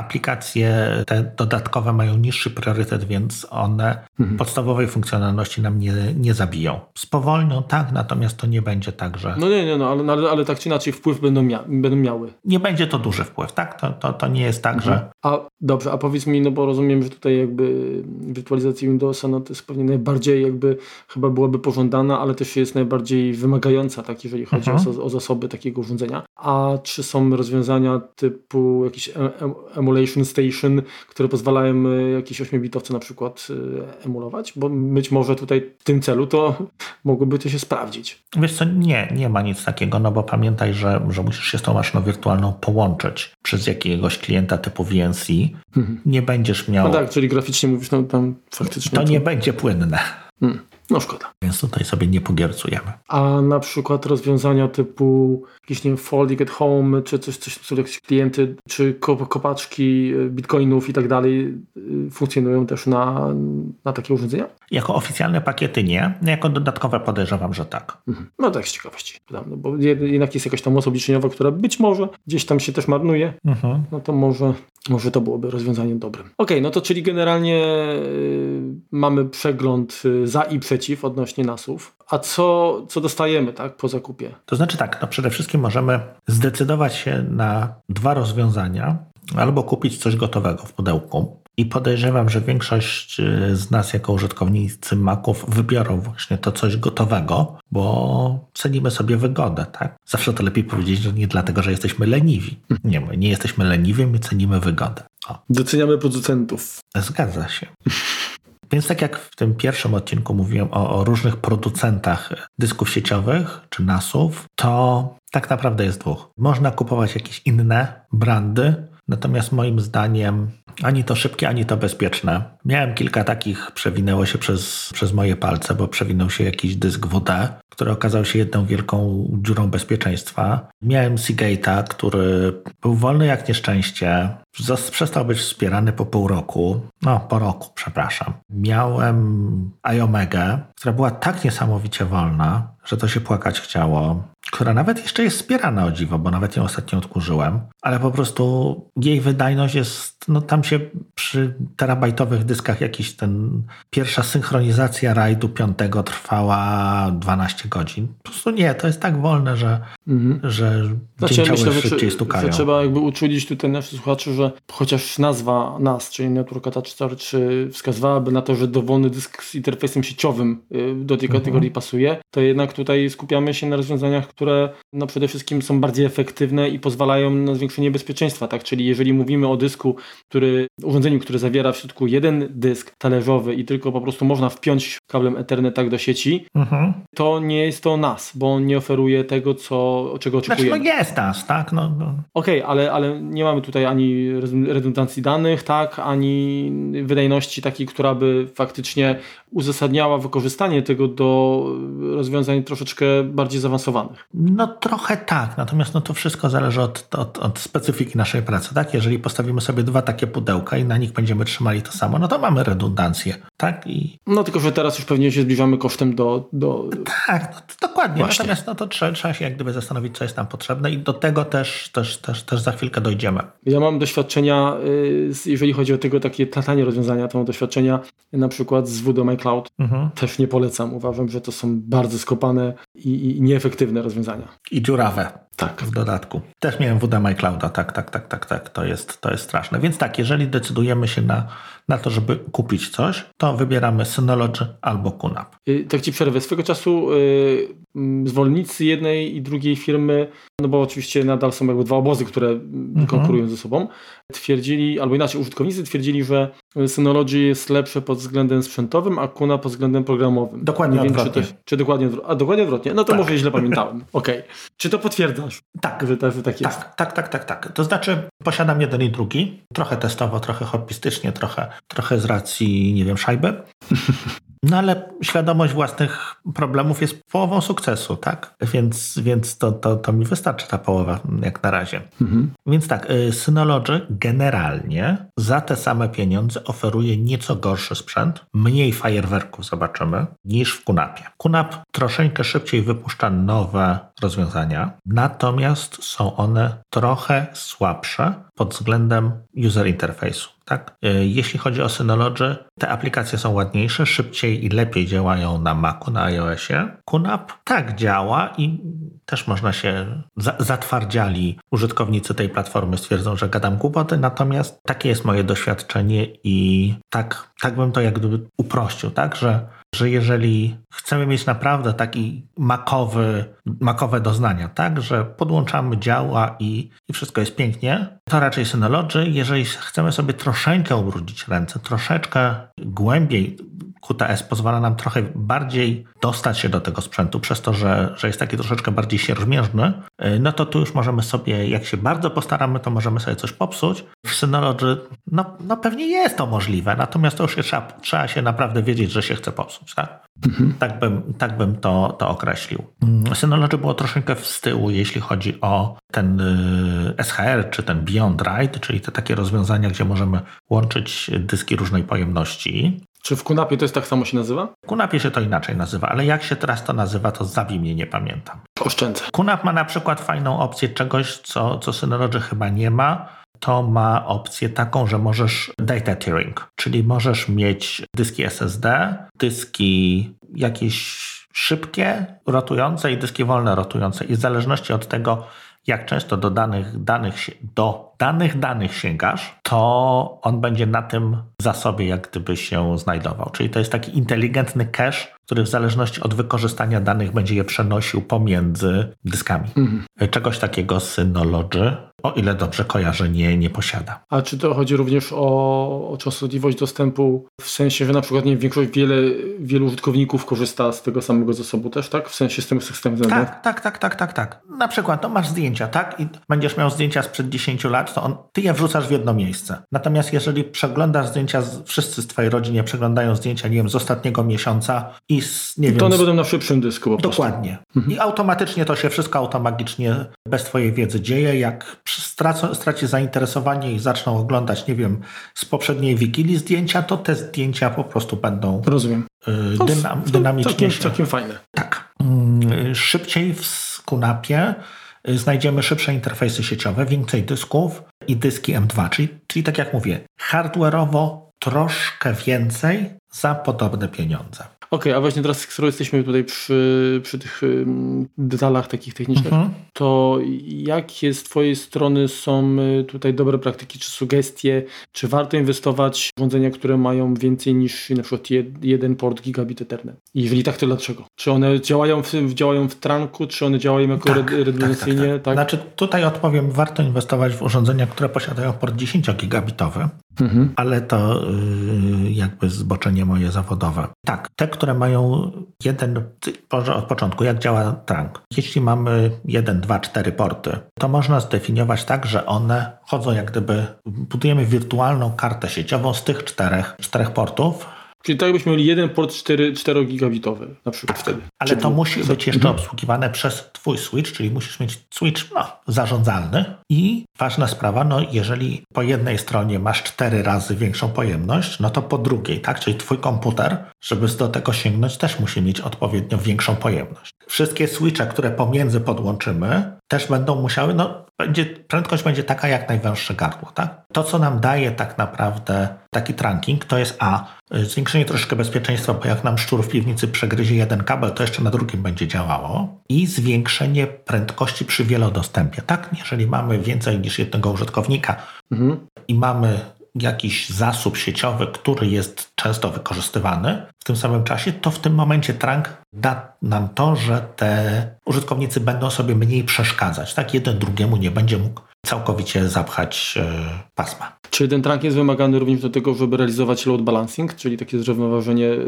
aplikacje te dodatkowe mają niższy priorytet, więc one mhm. podstawowej funkcjonalności nam nie, nie zabiją. Spowolnią, tak, natomiast to nie będzie tak, że... No nie, nie, no, ale, ale, ale tak czy inaczej wpływ będą, mia będą miały. Nie będzie to duży wpływ, tak? To, to, to nie jest tak, mhm. że... A dobrze, a powiedz mi, no bo rozumiem, że tutaj jakby wirtualizacja Windowsa, no to jest pewnie najbardziej jakby chyba byłaby pożądana, ale też jest najbardziej wymagająca, tak, jeżeli chodzi mhm. o, o zasoby takiego urządzenia. A czy są rozwiązania typu jakiś e, e, Emulation Station, które pozwalają e, jakieś 8-bitowce na przykład e, emulować, bo być może tutaj w tym celu to [LAUGHS] mogłoby to się sprawdzić. Wiesz co, nie, nie ma nic takiego, no bo pamiętaj, że, że musisz się z tą maszyną wirtualną połączyć przez jakiegoś klienta typu VNC. Mhm. Nie będziesz miał... No tak, czyli graficznie mówisz, no tam faktycznie... To, to... nie będzie płynne. Hmm. No szkoda. Więc tutaj sobie nie pogiercujemy. A na przykład rozwiązania typu jakieś, nie wiem, folding at home, czy coś, coś, są jakieś klienty, czy kopaczki e, bitcoinów i tak dalej e, funkcjonują też na, na takie urządzenia? Jako oficjalne pakiety nie, jako dodatkowe podejrzewam, że tak. Mhm. No tak z ciekawości, no, bo jednak jest jakaś tam moc obliczeniowa, która być może gdzieś tam się też marnuje, mhm. no to może, może to byłoby rozwiązaniem dobrym. Okej, okay, no to czyli generalnie y, mamy przegląd y, za i przeciw odnośnie nasów. A co, co dostajemy tak, po zakupie? To znaczy tak, no przede wszystkim możemy zdecydować się na dwa rozwiązania, albo kupić coś gotowego w pudełku. I podejrzewam, że większość y, z nas, jako użytkownicy Maców, wybiorą właśnie to coś gotowego, bo cenimy sobie wygodę, tak? Zawsze to lepiej powiedzieć, że nie dlatego, że jesteśmy leniwi. Nie, my nie jesteśmy leniwi, my cenimy wygodę. O. Doceniamy producentów. Zgadza się. Więc tak jak w tym pierwszym odcinku mówiłem o, o różnych producentach dysków sieciowych czy NASów, to tak naprawdę jest dwóch. Można kupować jakieś inne brandy, natomiast moim zdaniem ani to szybkie, ani to bezpieczne. Miałem kilka takich, przewinęło się przez, przez moje palce, bo przewinął się jakiś dysk WD, który okazał się jedną wielką dziurą bezpieczeństwa. Miałem Seagate'a, który był wolny jak nieszczęście. Przestał być wspierany po pół roku. No, po roku, przepraszam. Miałem iOmega, która była tak niesamowicie wolna, że to się płakać chciało, która nawet jeszcze jest wspierana o dziwo, bo nawet ją ostatnio odkurzyłem, ale po prostu jej wydajność jest, no tam się przy terabajtowych dyskach jakiś ten, pierwsza synchronizacja rajdu piątego trwała 12 godzin. Po prostu nie, to jest tak wolne, że, mhm. że znaczy, ja myślę, szybciej stukają. Że trzeba jakby uczulić tutaj naszych słuchaczy, że chociaż nazwa NAS, czyli Network Attached Storage wskazywałaby na to, że dowolny dysk z interfejsem sieciowym y, do tej mhm. kategorii pasuje, to jednak tutaj skupiamy się na rozwiązaniach, które no przede wszystkim są bardziej efektywne i pozwalają na zwiększenie bezpieczeństwa, tak? Czyli jeżeli mówimy o dysku, który, urządzeniu, które zawiera w środku jeden dysk talerzowy i tylko po prostu można wpiąć kablem Ethernet tak do sieci, mhm. to nie jest to NAS, bo on nie oferuje tego, co, czego oczekujemy. Znaczy, no jest NAS, tak? No, no. Okej, okay, ale, ale nie mamy tutaj ani redundancji danych, tak, ani wydajności takiej, która by faktycznie uzasadniała wykorzystanie tego do rozwiązań troszeczkę bardziej zaawansowanych. No trochę tak, natomiast no to wszystko zależy od, od, od, specyfiki naszej pracy. Tak? Jeżeli postawimy sobie dwa takie pudełka i na nich będziemy trzymali to samo, no to mamy redundancję. Tak? I... No tylko, że teraz już pewnie się zbliżamy kosztem do... do... Tak, no, dokładnie. Właśnie. Natomiast no to trzeba, trzeba się jak gdyby zastanowić, co jest nam potrzebne i do tego też, też, też, też za chwilkę dojdziemy. Ja mam doświadczenia, y, jeżeli chodzi o tego takie tanie rozwiązania, to mam doświadczenia na przykład z WD Cloud. Mhm. Też nie polecam. Uważam, że to są bardzo skopane i, i nieefektywne rozwiązania. I dziurawe. Tak. W dodatku. Też miałem WD Clouda, tak, tak, tak, tak, tak. To jest, to jest straszne. Więc tak, jeżeli decydujemy się na, na to, żeby kupić coś, to wybieramy Synology albo QNAP. Y, tak ci przerwę. Swego czasu yy, zwolennicy jednej i drugiej firmy, no bo oczywiście nadal są jakby dwa obozy, które mhm. konkurują ze sobą, twierdzili, albo inaczej, użytkownicy twierdzili, że Synology jest lepsze pod względem sprzętowym, a Kuna pod względem programowym. Dokładnie Nie odwrotnie. Wiem, czy, czy, dokładnie. A dokładnie odwrotnie. No to tak. może źle pamiętałem. [LAUGHS] Okej. Okay. Czy to potwierdzasz? Tak. Że, tak, że tak jest? Tak, tak, tak, tak, tak. To znaczy posiadam jeden i drugi. Trochę testowo, trochę hobbystycznie, trochę, trochę z racji, nie wiem, szajby. [LAUGHS] No ale świadomość własnych problemów jest połową sukcesu, tak? Więc, więc to, to, to mi wystarczy ta połowa, jak na razie. Mhm. Więc tak, y, Synology generalnie za te same pieniądze oferuje nieco gorszy sprzęt, mniej fajerwerków zobaczymy, niż w Kunapie. Kunap troszeczkę szybciej wypuszcza nowe rozwiązania, natomiast są one trochę słabsze pod względem user interface'u. Tak? E, jeśli chodzi o Synology, te aplikacje są ładniejsze, szybciej i lepiej działają na Macu, na iOSie. QNAP tak działa i też można się za zatwardziali. Użytkownicy tej platformy stwierdzą, że gadam głupoty, natomiast takie jest moje doświadczenie i tak, tak bym to jak gdyby uprościł, tak, że że jeżeli chcemy mieć naprawdę taki makowy, makowe doznania, tak, że podłączamy działa i, i wszystko jest pięknie, to raczej Synology. Jeżeli chcemy sobie troszeczkę ubrudzić ręce, troszeczkę głębiej QTS pozwala nam trochę bardziej dostać się do tego sprzętu, przez to, że, że jest taki troszeczkę bardziej sierżmierzny, no to tu już możemy sobie, jak się bardzo postaramy, to możemy sobie coś popsuć. W Synology, no, no pewnie jest to możliwe, natomiast to już trzeba, trzeba się naprawdę wiedzieć, że się chce popsuć. Tak, mhm. tak bym, tak bym to, to określił. Mm, Synology było troszeczkę z tyłu, jeśli chodzi o ten y, SHR, czy ten Beyond Write, czyli te takie rozwiązania, gdzie możemy łączyć dyski różnej pojemności. Czy w Kunapie to jest tak samo się nazywa? W Kunapie się to inaczej nazywa, ale jak się teraz to nazywa, to zabij mnie, nie pamiętam. Oszczędzę. Kunap ma na przykład fajną opcję czegoś, co, co Synology chyba nie ma. To ma opcję taką, że możesz data tiering, czyli możesz mieć dyski SSD, dyski jakieś szybkie, rotujące i dyski wolne rotujące. I w zależności od tego, jak często do danych danych, do danych danych sięgasz, to on będzie na tym zasobie jak gdyby się znajdował. Czyli to jest taki inteligentny cache, który w zależności od wykorzystania danych będzie je przenosił pomiędzy dyskami. Mhm. Czegoś takiego Synology o ile dobrze kojarzę, nie, nie posiada. A czy to chodzi również o, o częstotliwość dostępu, w sensie, że na przykład nie, większość, wiele, wielu użytkowników korzysta z tego samego zasobu też, tak? W sensie z tym systemem Tak, tak, tak, tak, tak, tak. Na przykład, no masz zdjęcia, tak? I będziesz miał zdjęcia sprzed 10 lat, to on, ty je wrzucasz w jedno miejsce. Natomiast jeżeli przeglądasz zdjęcia, wszyscy z twojej rodziny przeglądają zdjęcia, nie wiem, z ostatniego miesiąca i z, nie wiem... To one będą na szybszym dysku Dokładnie. Mhm. I automatycznie to się wszystko automatycznie bez twojej wiedzy dzieje, jak stracą, straci zainteresowanie i zaczną oglądać, nie wiem, z poprzedniej Wigilii zdjęcia, to te zdjęcia po prostu będą Rozumiem. Y, dynam, dynamicznie całkiem. Całkiem fajne. Tak. Mm, szybciej w Skunapie y, znajdziemy szybsze interfejsy sieciowe, więcej dysków i dyski M2, czyli, czyli tak jak mówię, hardware'owo troszkę więcej za podobne pieniądze. Okej, okay, a właśnie teraz, skoro jesteśmy tutaj przy, przy tych detalach takich technicznych, mhm. to jakie z Twojej strony są y, tutaj dobre praktyki, czy sugestie, czy warto inwestować w urządzenia, które mają więcej niż na przykład jeden port gigabit Ethernet? I jeżeli tak, to dlaczego? Czy one działają w, działają w trunku, czy one działają jako tak, redundancyjnie? Tak, tak, tak. Znaczy tutaj odpowiem, warto inwestować w urządzenia, które posiadają port 10 gigabitowy, mhm. ale to yy, jakby zboczenie moje zawodowe. Tak, te, które mają jeden, może od początku, jak działa trunk. Jeśli mamy jeden, dwa, cztery porty, to można zdefiniować tak, że one chodzą jak gdyby, budujemy wirtualną kartę sieciową z tych czterech, czterech portów, Czyli tak byśmy mieli jeden port 4, 4 gigabitowy na przykład wtedy. Ale to musi być jeszcze mhm. obsługiwane przez twój switch, czyli musisz mieć switch no, zarządzalny i ważna sprawa, no jeżeli po jednej stronie masz cztery razy większą pojemność, no to po drugiej, tak? Czyli twój komputer, żeby do tego sięgnąć, też musi mieć odpowiednio większą pojemność. Wszystkie switche, które pomiędzy podłączymy, też będą musiały, no będzie, prędkość będzie taka jak najwęższe gardło. Tak? To, co nam daje tak naprawdę taki trunking, to jest A, zwiększenie troszkę bezpieczeństwa, bo jak nam szczur w piwnicy przegryzie jeden kabel, to jeszcze na drugim będzie działało i zwiększenie prędkości przy wielodostępie. Tak? Jeżeli mamy więcej niż jednego użytkownika mhm. i mamy jakiś zasób sieciowy, który jest często wykorzystywany w tym samym czasie, to w tym momencie trunk da nam to, że te użytkownicy będą sobie mniej przeszkadzać. Tak, jeden drugiemu nie będzie mógł całkowicie zapchać e, pasma. Czy ten trunk jest wymagany również do tego, żeby realizować load balancing, czyli takie zrównoważenie yy,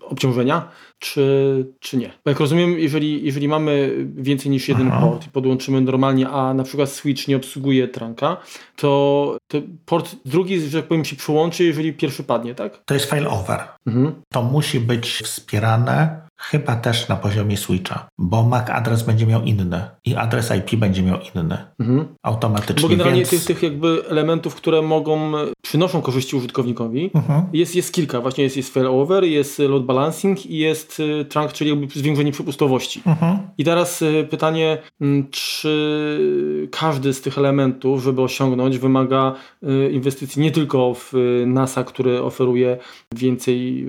obciążenia, czy, czy nie? Bo jak rozumiem, jeżeli, jeżeli mamy więcej niż jeden Aha. port i podłączymy normalnie, a na przykład switch nie obsługuje trunka, to, to port drugi, że tak powiem, się przyłączy, jeżeli pierwszy padnie, tak? To jest failover. Mhm. To musi być wspierane она Chyba też na poziomie switcha, bo MAC adres będzie miał inny i adres IP będzie miał inny mhm. automatycznie. Bo generalnie więc... tych, tych jakby elementów, które mogą, przynoszą korzyści użytkownikowi, mhm. jest, jest kilka. Właśnie jest, jest failover, jest load balancing i jest y, trunk, czyli jakby zwiększenie przepustowości. Mhm. I teraz y, pytanie, mm, czy każdy z tych elementów, żeby osiągnąć, wymaga y, inwestycji nie tylko w NASA, który oferuje więcej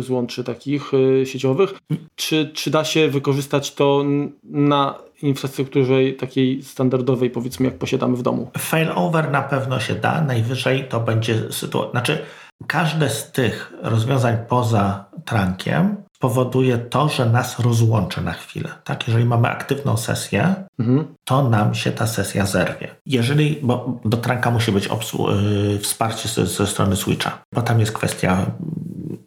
złączy takich sieciowych, czy, czy da się wykorzystać to na infrastrukturze takiej standardowej, powiedzmy, jak posiadamy w domu? Failover na pewno się da, najwyżej to będzie sytuacja. Znaczy, każde z tych rozwiązań poza trunkiem powoduje to, że nas rozłączy na chwilę. Tak? Jeżeli mamy aktywną sesję, mhm. to nam się ta sesja zerwie. Jeżeli, bo do trunka musi być obsłu- yy, wsparcie ze, ze strony switcha, bo tam jest kwestia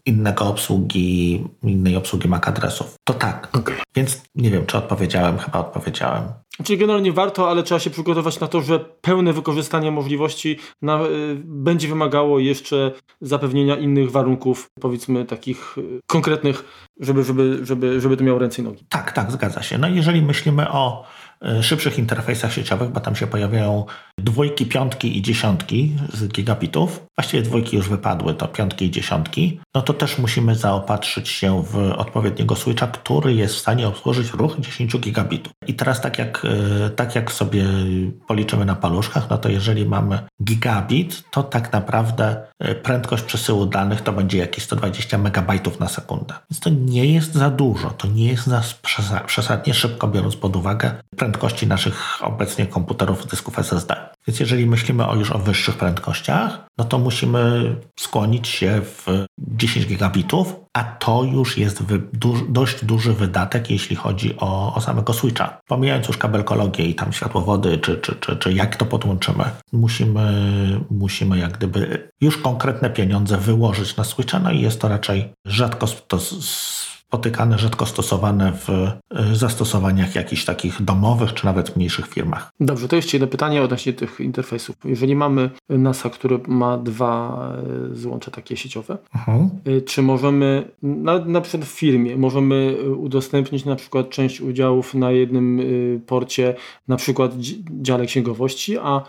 innego obsługi, innej obsługi MAC adresów. To tak. Okay. Więc nie wiem, czy odpowiedziałem, chyba odpowiedziałem. Czyli generalnie warto, ale trzeba się przygotować na to, że pełne wykorzystanie możliwości na, y, będzie wymagało jeszcze zapewnienia innych warunków, powiedzmy takich y, konkretnych, żeby, żeby, żeby, żeby to miało ręce i nogi. Tak, tak, zgadza się. No jeżeli myślimy o y, szybszych interfejsach sieciowych, bo tam się pojawiają dwójki, piątki i dziesiątki z gigabitów, właściwie dwójki już wypadły, to piątki i dziesiątki, no to też musimy zaopatrzyć się w odpowiedniego switcha, który jest w stanie obsłużyć ruch 10 gigabitów. I teraz tak jak, e, tak jak sobie policzymy na paluszkach, no to jeżeli mamy gigabit, to tak naprawdę e, prędkość przesyłu danych to będzie jakieś 120 megabajtów na sekundę. Więc to nie jest za dużo, to nie jest za przesadnie szybko, biorąc pod uwagę prędkości naszych obecnie komputerów, dysków SSD. Więc jeżeli myślimy o już o wyższych prędkościach, no to musimy skłonić się w 10 gigabitów, a to już jest dość duży wydatek, jeśli chodzi o, o samego switcha. Pomijając już kabelkologię i tam światłowody, czy, czy, czy, czy jak to podłączymy, musimy, musimy jak gdyby już konkretne pieniądze wyłożyć na switcha, no i jest to raczej rzadko to spotykane, rzadko stosowane w e, zastosowaniach jakichś takich domowych czy nawet mniejszych firmach. Dobrze, to jeszcze jedno pytanie odnośnie tych interfejsów. Jeżeli mamy NASA, który ma dwa e, złącza takie sieciowe, mhm. E, czy możemy, na, na przykład w firmie, możemy udostępnić na przykład część udziałów na jednym porcie, na przykład dziale księgowości, a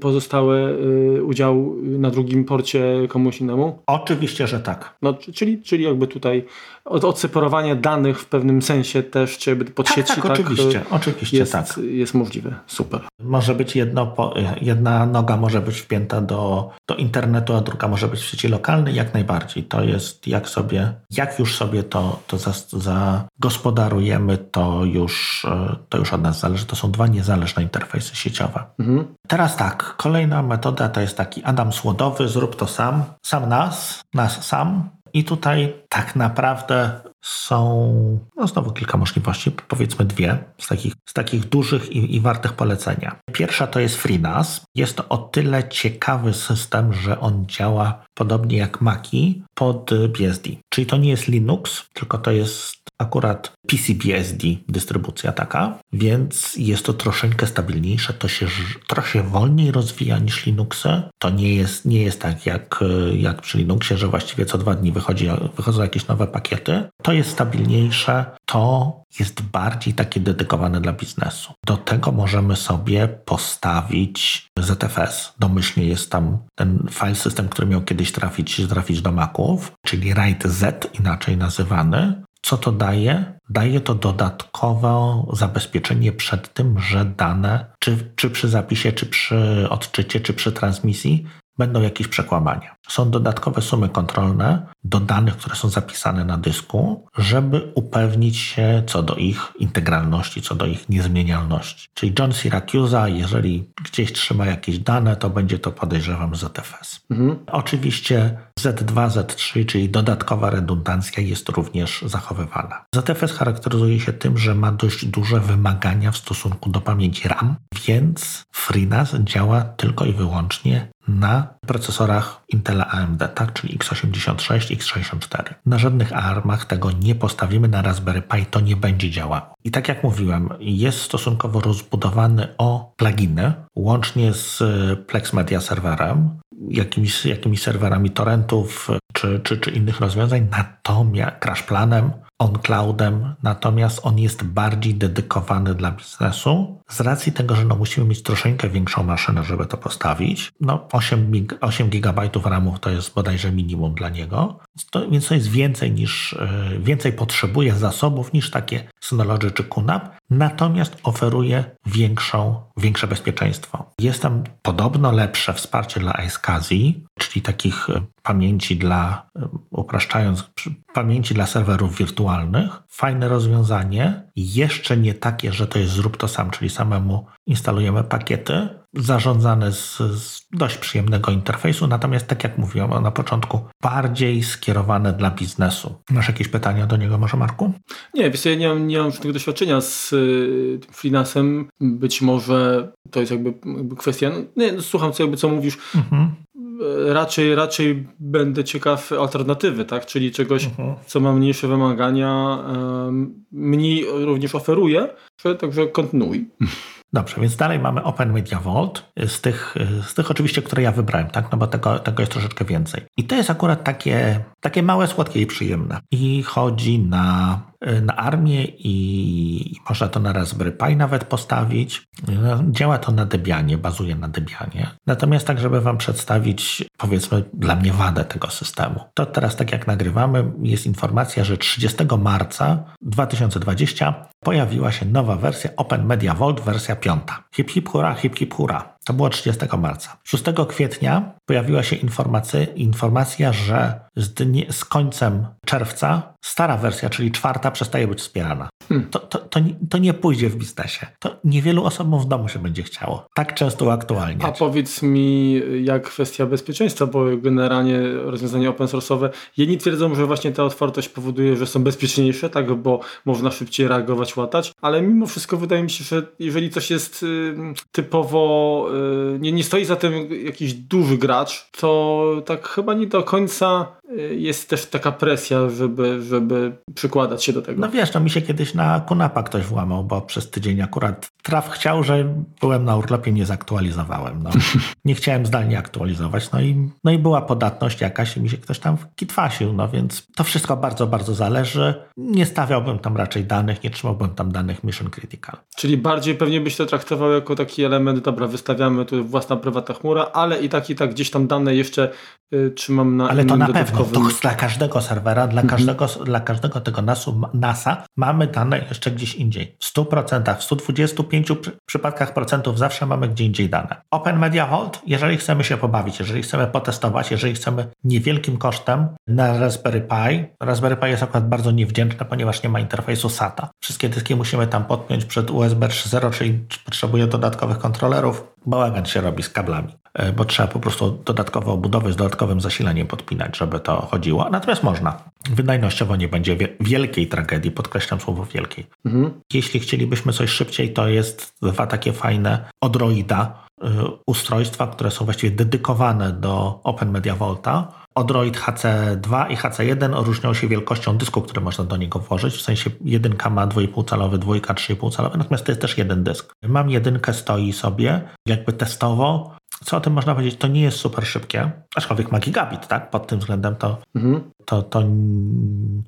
pozostałe udział na drugim porcie komuś innemu? Oczywiście, że tak. No, czyli, czyli jakby tutaj od, odseparowanie danych w pewnym sensie też, czy pod tak, sieci, tak, tak, oczywiście, oczywiście jest, tak. jest możliwe. Super. Może być jedno, jedna noga może być wpięta do, do internetu, a druga może być w sieci lokalnej, jak najbardziej. To jest jak sobie, jak już sobie to, to zagospodarujemy, to już, to już od nas zależy. To są dwa niezależne interfejsy sieciowe. Mhm. Teraz tak, kolejna metoda to jest taki Adam Słodowy, zrób to sam, sam nas, nas sam. I tutaj tak naprawdę są no znowu kilka możliwości, powiedzmy dwie z takich, z takich dużych i, i wartych polecenia. Pierwsza to jest FreeNAS. Jest to o tyle ciekawy system, że on działa podobnie jak Maki pod BSD. Czyli to nie jest Linux, tylko to jest akurat PCBSD dystrybucja taka, więc jest to troszeczkę stabilniejsze, to się trochę wolniej rozwija niż Linuxy. To nie jest, nie jest tak jak, jak przy Linuxie, że właściwie co dwa dni wychodzi, wychodzą jakieś nowe pakiety. To jest stabilniejsze, to jest bardziej takie dedykowane dla biznesu. Do tego możemy sobie postawić ZFS. Domyślnie jest tam ten file system, który miał kiedyś trafić, trafić do Maców, czyli RAID Z inaczej nazywany. Co to daje? Daje to dodatkowe zabezpieczenie przed tym, że dane, czy, czy przy zapisie, czy przy odczycie, czy przy transmisji, będą jakieś przekłamania. są dodatkowe sumy kontrolne do danych, które są zapisane na dysku, żeby upewnić się co do ich integralności, co do ich niezmienialności. Czyli John Syracusa, jeżeli gdzieś trzyma jakieś dane, to będzie to podejrzewam ZFS. Mhm. Oczywiście Z2, Z3, czyli dodatkowa redundancja jest również zachowywana. ZFS charakteryzuje się tym, że ma dość duże wymagania w stosunku do pamięci RAM, więc FreeNAS działa tylko i wyłącznie na procesorach Intela AMD, tak, czyli x86, x64. Na żadnych ARMach tego nie postawimy, na Raspberry Pi to nie będzie działało. I tak jak mówiłem, jest stosunkowo rozbudowany o pluginy, łącznie z Plex Media Serverem, jakimiś, jakimiś serwerami torrentów czy, czy, czy innych rozwiązań, natomiast crash planem, on cloudem, natomiast on jest bardziej dedykowany dla biznesu z racji tego, że no musimy mieć troszeczkę większą maszynę, żeby to postawić. No 8, 8 GB RAMów to jest bodajże minimum dla niego, to, więc to jest więcej niż, e, więcej potrzebuje zasobów niż takie Synology czy QNAP, natomiast oferuje większą, większe bezpieczeństwo. Jest tam podobno lepsze wsparcie dla iSCSI, czyli takich e, pamięci dla, e, upraszczając, pamięci dla serwerów wirtualnych. Fajne rozwiązanie, jeszcze nie takie, że to jest zrób to sam, czyli samemu instalujemy pakiety, zarządzane z, z, dość przyjemnego interfejsu, natomiast tak jak mówiłem na początku, bardziej skierowane dla biznesu. Masz jakieś pytania do niego może, Marku? Nie, wiesz, ja nie mam, nie mam żadnego doświadczenia z y, freelancem. Być może to jest jakby, jakby kwestia, no, nie, no, słucham co, jakby co mówisz. Mhm raczej, raczej będę ciekaw alternatywy, tak? czyli czegoś, mhm. co ma mniejsze wymagania, mniej również oferuje, także kontynuuj. Dobrze, więc dalej mamy Open Media Vault, z tych, z tych oczywiście, które ja wybrałem, tak? no bo tego, tego jest troszeczkę więcej. I to jest akurat takie, takie małe, słodkie i przyjemne. I chodzi na na armię i można to na Raspberry Pi nawet postawić. No, działa to na Debianie, bazuje na Debianie. Natomiast tak, żeby Wam przedstawić, powiedzmy, dla mnie wadę tego systemu. To teraz, tak jak nagrywamy, jest informacja, że 30 marca 2020 pojawiła się nowa wersja Open Media Vault, wersja 5. Hip hip hura, hip hip hura. To było 30 marca. 6 kwietnia pojawiła się informacja, że z, dni, z końcem czerwca stara wersja, czyli czwarta, przestaje być wspierana. Hmm. To, to, to, nie, to, nie pójdzie w biznesie. To niewielu osobom w domu się będzie chciało. Tak często uaktualniać. A powiedz mi, jak kwestia bezpieczeństwa, bo generalnie rozwiązania open source'owe, jedni twierdzą, że właśnie ta otwartość powoduje, że są bezpieczniejsze, tak, bo można szybciej reagować, łatać, ale mimo wszystko wydaje mi się, że jeżeli coś jest typowo, nie, nie stoi za tym jakiś duży gracz, to tak chyba nie do końca y, jest też taka presja, żeby, żeby przykładać się do tego. No wiesz, no mi się kiedyś na Kunapa ktoś włamał, bo przez tydzień akurat traf chciał, że byłem na urlopie, nie zaktualizowałem. No. [LAUGHS] nie chciałem zdalnie aktualizować, no i, no i była podatność jakaś i mi się ktoś tam kitwasił, no więc to wszystko bardzo, bardzo zależy. Nie stawiałbym tam raczej danych, nie trzymałbym tam danych mission critical. Czyli bardziej pewnie byś to traktował jako taki element, dobra, wystawiamy tu własna prywatna chmura, ale i tak i tak gdzieś tam dane jeszcze y, trzymam na Ale to na pewno, to dla każdego serwera, dla, mhm. każdego, dla każdego tego NASu, NASA mamy dane jeszcze gdzieś indziej. W 100%, w 125 przypadkach procentów zawsze mamy gdzie indziej dane. Open Media Vault, jeżeli chcemy się pobawić, jeżeli chcemy potestować, jeżeli chcemy niewielkim kosztem na Raspberry Pi, Raspberry Pi jest akurat bardzo niewdzięczne, ponieważ nie ma interfejsu SATA. Wszystkie dyski musimy tam podpiąć przed USB 3.0, czyli potrzebuje dodatkowych kontrolerów. Bałagan się robi z kablami, bo trzeba po prostu dodatkowe obudowy z dodatkowym zasilaniem podpinać, żeby to chodziło. Natomiast można. Wydajnościowo nie będzie wielkiej tragedii, podkreślam słowo wielkiej. Mhm. Jeśli chcielibyśmy coś szybciej, to jest dwa takie fajne Odroida y, ustrojstwa, które są właściwie dedykowane do Open Media Volta Odroid HC2 i HC1 różnią się wielkością dysku, który można do niego włożyć. W sensie jedynka ma 2,5 calowy, dwójka 3,5 calowy, natomiast to jest też jeden dysk. Mam jedynkę, stoi sobie, jakby testowo. Co o tym można powiedzieć? To nie jest super szybkie, aczkolwiek ma gigabit, tak? Pod tym względem to, mhm. to, to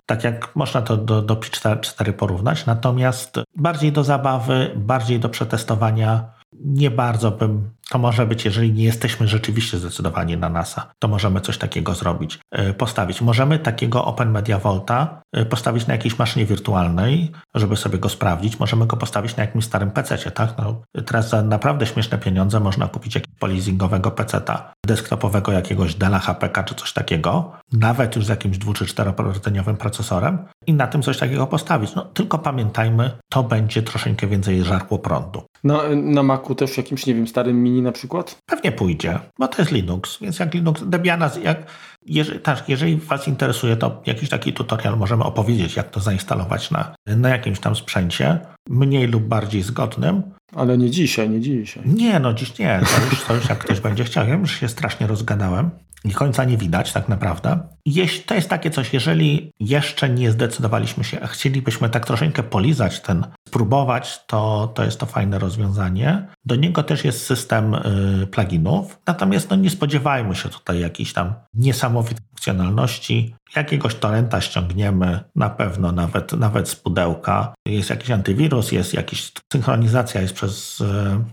tak jak można to do, do Pi 4 porównać, natomiast bardziej do zabawy, bardziej do przetestowania nie bardzo bym to może być, jeżeli nie jesteśmy rzeczywiście zdecydowani na NASA, to możemy coś takiego zrobić, e, postawić. Możemy takiego Open Media Volta e, postawić na jakiejś maszynie wirtualnej, żeby sobie go sprawdzić. Możemy go postawić na jakimś starym PC, tak? No, teraz za naprawdę śmieszne pieniądze można kupić jakiegoś polizingowego PC-ta, desktopowego jakiegoś Della HPK czy coś takiego, nawet już z jakimś dwu czy czterorodzeniowych procesorem i na tym coś takiego postawić. No, tylko pamiętajmy, to będzie troszeczkę więcej żarło prądu. Na, na Macu też jakimś, nie wiem, starym mini na przykład? Pewnie pójdzie, bo to jest Linux, więc jak Linux, Debiana, jak, jeżeli, tak, jeżeli Was interesuje, to jakiś taki tutorial możemy opowiedzieć, jak to zainstalować na, na jakimś tam sprzęcie, mniej lub bardziej zgodnym. Ale nie dzisiaj, nie dzisiaj. Nie, no dziś nie, to już, to już jak ktoś będzie chciał, ja już się strasznie rozgadałem i końca nie widać tak naprawdę. Jeśli, to jest takie coś, jeżeli jeszcze nie zdecydowaliśmy się, a chcielibyśmy tak troszeczkę polizać ten, spróbować, to, to jest to fajne rozwiązanie. Do niego też jest system y, pluginów, natomiast no, nie spodziewajmy się tutaj jakichś tam niesamowitych funkcjonalności. Jakiegoś torrenta ściągniemy, na pewno nawet, nawet z pudełka. Jest jakiś antywirus, jest jakaś synchronizacja jest przez, y,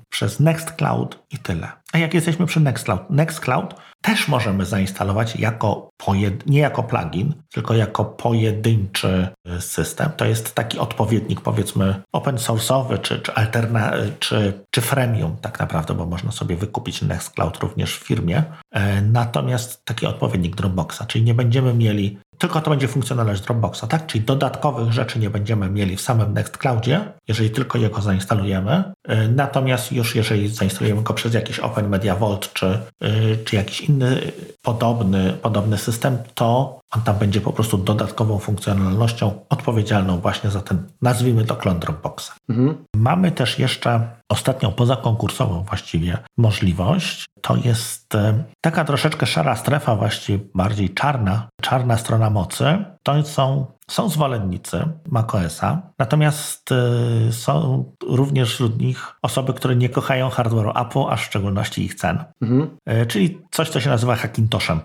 przez Nextcloud i tyle. A jak jesteśmy przy Nextcloud, Nextcloud też możemy zainstalować jako pojed... nie jako plugin, tylko jako pojedynczy e, system. To jest taki odpowiednik powiedzmy open source'owy czy, czy, alterna... czy, czy freemium tak naprawdę, bo można sobie wykupić Nextcloud również w firmie. E, natomiast taki odpowiednik Dropboxa, czyli nie będziemy mieli tylko to będzie funkcjonalność Dropboxa, tak? Czyli dodatkowych rzeczy nie będziemy mieli w samym Nextcloudzie, jeżeli tylko jego zainstalujemy. Y, natomiast już jeżeli zainstalujemy go przez jakiś Open Media Vault czy, y, czy jakiś inny podobny, podobny system, to on tam będzie po prostu dodatkową funkcjonalnością odpowiedzialną właśnie za ten, nazwijmy to klon Dropboxa. Mhm. Mamy też jeszcze ostatnią pozakonkursową właściwie możliwość. To jest e, taka troszeczkę szara strefa, właściwie bardziej czarna, czarna strona mocy. To są są zwolennicy macOSa, natomiast y, są również wśród nich osoby, które nie kochają hardware'u Apple, a w szczególności ich cen. Mhm. Y, czyli coś, co się nazywa Hackintoshem, y,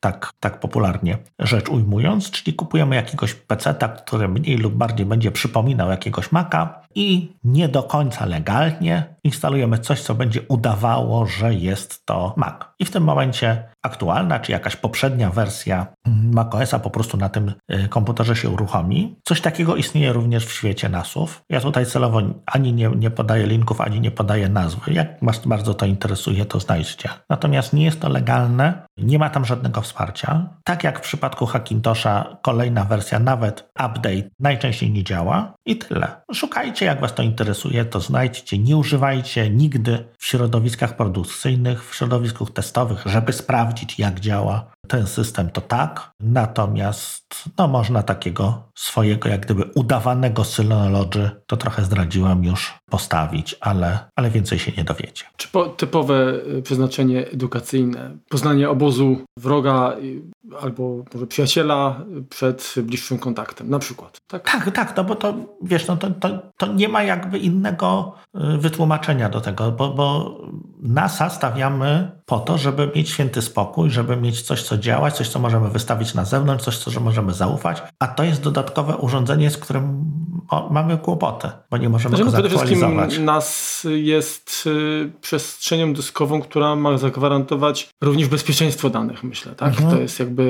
tak, tak popularnie rzecz ujmując, czyli kupujemy jakiegoś PC-ta, który mniej lub bardziej będzie przypominał jakiegoś Maca i nie do końca legalnie instalujemy coś, co będzie udawało, że jest to Mac. I w tym momencie aktualna czy jakaś poprzednia wersja macOSa po prostu na tym komputerze się uruchomi. Coś takiego istnieje również w świecie NASów. Ja tutaj celowo ani nie, nie podaję linków, ani nie podaję nazwy. Jak Was bardzo to interesuje, to znajdźcie. Natomiast nie jest to legalne, nie ma tam żadnego wsparcia. Tak jak w przypadku Hackintosha, kolejna wersja, nawet update, najczęściej nie działa i tyle. Szukajcie, jak Was to interesuje, to znajdźcie. Nie używajcie nigdy w środowiskach produkcyjnych, w środowiskach testowych, żeby sprawdzić, jak działa ten system, to tak. Natomiast no, można takiego swojego, jak gdyby udawanego Synology, to trochę zdradziłam już, postawić, ale, ale więcej się nie dowiecie. Czy po, typowe y, przeznaczenie edukacyjne, poznanie obozu wroga y, albo może przyjaciela przed bliższym kontaktem, na przykład. Tak, tak, tak no bo to wiesz, no to, to, to nie ma jakby innego y, wytłumaczenia do tego, bo, bo NASA stawiamy po to, żeby mieć święty spokój, żeby mieć coś, co działać, coś, co możemy wystawić na zewnątrz, coś, co możemy zaufać, a to jest dodatkowe urządzenie, z którym o, mamy kłopoty, bo nie możemy znaczy, go no, zaktualizować. Przede wszystkim NAS jest y, przestrzenią dyskową, która ma zagwarantować również bezpieczeństwo danych, myślę, tak? Mhm. To jest jakby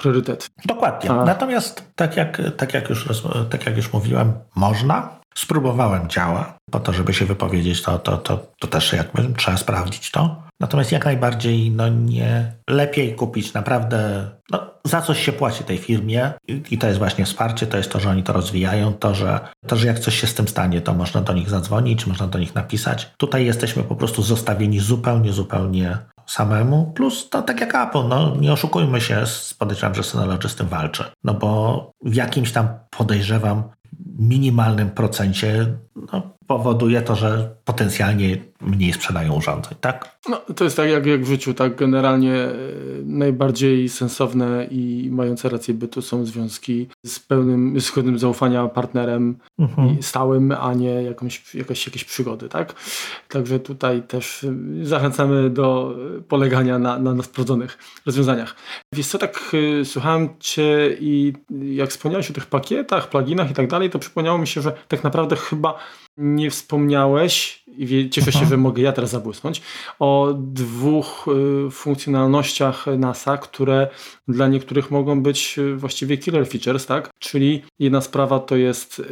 priorytet. Dokładnie. A. Natomiast tak jak, tak, jak już, tak jak już mówiłem, można. Spróbowałem, działa. Po to, żeby się wypowiedzieć, to, to, to, to też jakby trzeba sprawdzić to. Natomiast jak najbardziej no nie lepiej kupić naprawdę no, za coś się płaci tej firmie I, i to jest właśnie wsparcie, to jest to, że oni to rozwijają, to że, to, że jak coś się z tym stanie, to można do nich zadzwonić, można do nich napisać. Tutaj jesteśmy po prostu zostawieni zupełnie, zupełnie samemu, plus to tak jak Apple, no nie oszukujmy się, podejrzewam, że Synology z tym walczy, no bo w jakimś tam podejrzewam minimalnym procencie no, powoduje to, że potencjalnie mniej sprzedają urządzeń, tak? No, to jest tak jak, jak w życiu, tak? Generalnie e, najbardziej sensowne i mające rację bytu są związki z pełnym, z pełnym zaufania partnerem mhm. stałym, a nie jakąś, jakaś, jakieś przygody, tak? Także tutaj też e, zachęcamy do polegania na, na, na sprawdzonych rozwiązaniach. Wiesz co, tak y, słuchałem Cię i jak wspomniałeś o tych pakietach, pluginach i tak dalej, to przypomniało mi się, że tak naprawdę chyba nie wspomniałeś i cieszę się, że mogę ja teraz zabłysnąć, o dwóch y, funkcjonalnościach NASA, które dla niektórych mogą być y, właściwie killer features, tak? Czyli jedna sprawa to jest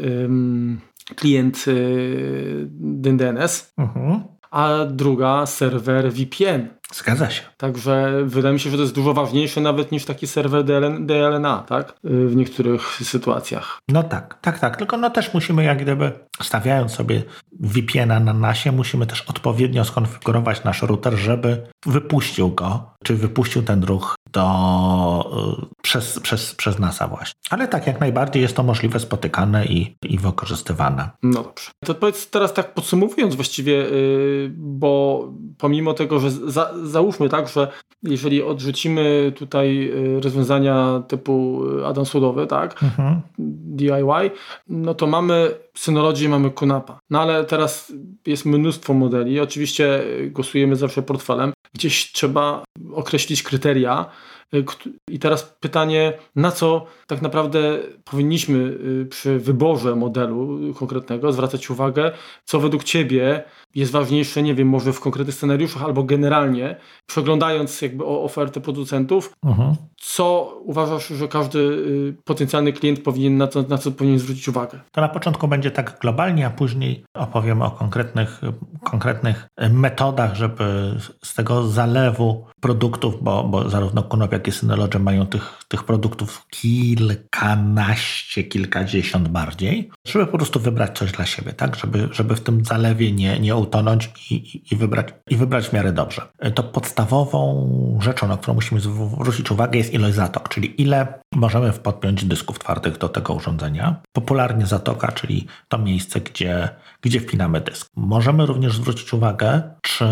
klient y, DNS, mhm. a druga serwer VPN. Zgadza się. Także wydaje mi się, że to jest dużo ważniejsze nawet niż taki serwer DLNA, tak? W niektórych sytuacjach. No tak, tak, tak. Tylko no też musimy jak gdyby stawiając sobie VPN-a na nasie, musimy też odpowiednio skonfigurować nasz router, żeby wypuścił go, czy wypuścił ten ruch do, y, przez, przez, przez NASA właśnie. Ale tak, jak najbardziej jest to możliwe, spotykane i, i wykorzystywane. No dobrze. To powiedz teraz tak podsumowując właściwie, yy, bo pomimo tego, że za, załóżmy tak, że jeżeli odrzucimy tutaj y, rozwiązania typu y, add-on tak, mhm. DIY, no to mamy Synology, mamy Kunapa. No ale teraz jest mnóstwo modeli. Oczywiście głosujemy zawsze portfelem. Gdzieś trzeba określić kryteria, Y, I teraz pytanie, na co tak naprawdę powinniśmy y, przy wyborze modelu konkretnego zwracać uwagę, co według Ciebie jest ważniejsze, nie wiem, może w konkretnych scenariuszach albo generalnie, przeglądając jakby ofertę producentów, uh-huh. co uważasz, że każdy y, potencjalny klient powinien na co, na co powinien zwrócić uwagę? To na początku będzie tak globalnie, a później opowiem o konkretnych, konkretnych metodach, żeby z tego zalewu produktów, bo, bo zarówno Kunop, jak i Synology mają tych, tych produktów kilkanaście, kilkadziesiąt bardziej, żeby po prostu wybrać coś dla siebie, tak? Żeby, żeby w tym zalewie nie, nie utonąć i, i, wybrać, i wybrać w miarę dobrze. To podstawową rzeczą, na którą musimy zwrócić uwagę jest ilość zatok, czyli ile możemy podpiąć dysków twardych do tego urządzenia. Popularnie zatoka, czyli to miejsce, gdzie, gdzie wpinamy dysk. Możemy również zwrócić uwagę, czy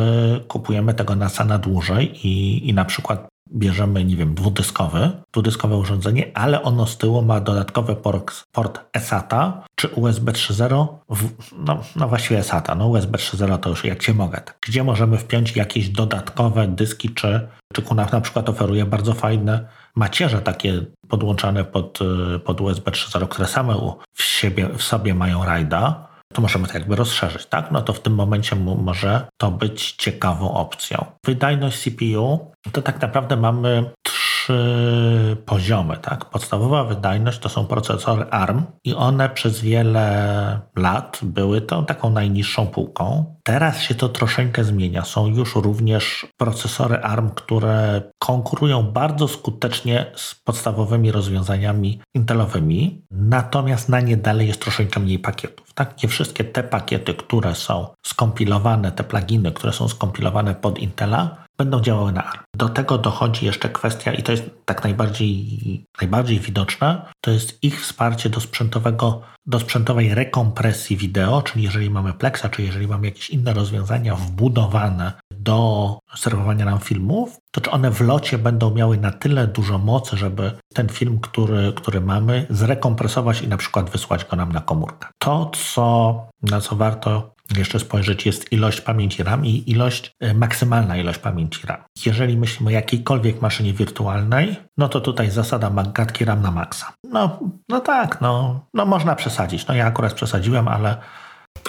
kupujemy tego NASA na dłużej i, i na przykład bierzemy, nie wiem, dwudyskowy, dwudyskowe urządzenie, ale ono z tyłu ma dodatkowy port, port eSATA czy USB 3.0, no, no właściwie eSATA, no USB 3.0 to już jak się mogę, gdzie możemy wpiąć jakieś dodatkowe dyski, czy, czy Kunaf na przykład oferuje bardzo fajne macierze takie podłączane pod, pod USB 3.0, które same w, siebie, w sobie mają rajda, to możemy to jakby rozszerzyć, tak? No to w tym momencie może to być ciekawą opcją. Wydajność CPU to tak naprawdę mamy trzy poziomy, tak? Podstawowa wydajność to są procesory ARM i one przez wiele lat były tą taką najniższą półką. Teraz się to troszeczkę zmienia. Są już również procesory ARM, które konkurują bardzo skutecznie z podstawowymi rozwiązaniami intelowymi, natomiast na nie dalej jest troszeczkę mniej pakietów. Tak? Nie wszystkie te pakiety, które są skompilowane, te pluginy, które są skompilowane pod Intela, będą działały na ARM. Do tego dochodzi jeszcze kwestia, i to jest tak najbardziej, najbardziej widoczne, to jest ich wsparcie do sprzętowego, do sprzętowej rekompresji wideo, czyli jeżeli mamy Plexa, czy jeżeli mamy jakieś inne rozwiązania wbudowane do serwowania nam filmów, to czy one w locie będą miały na tyle dużo mocy, żeby ten film, który, który mamy, zrekompresować i na przykład wysłać go nam na komórkę. To, co, na co warto jeszcze spojrzeć, jest ilość pamięci RAM i ilość, e, maksymalna ilość pamięci RAM. Jeżeli myślimy o jakiejkolwiek maszynie wirtualnej, no to tutaj zasada gadki RAM na maksa. No, no tak, no, no można przesadzić. No ja akurat przesadziłem, ale...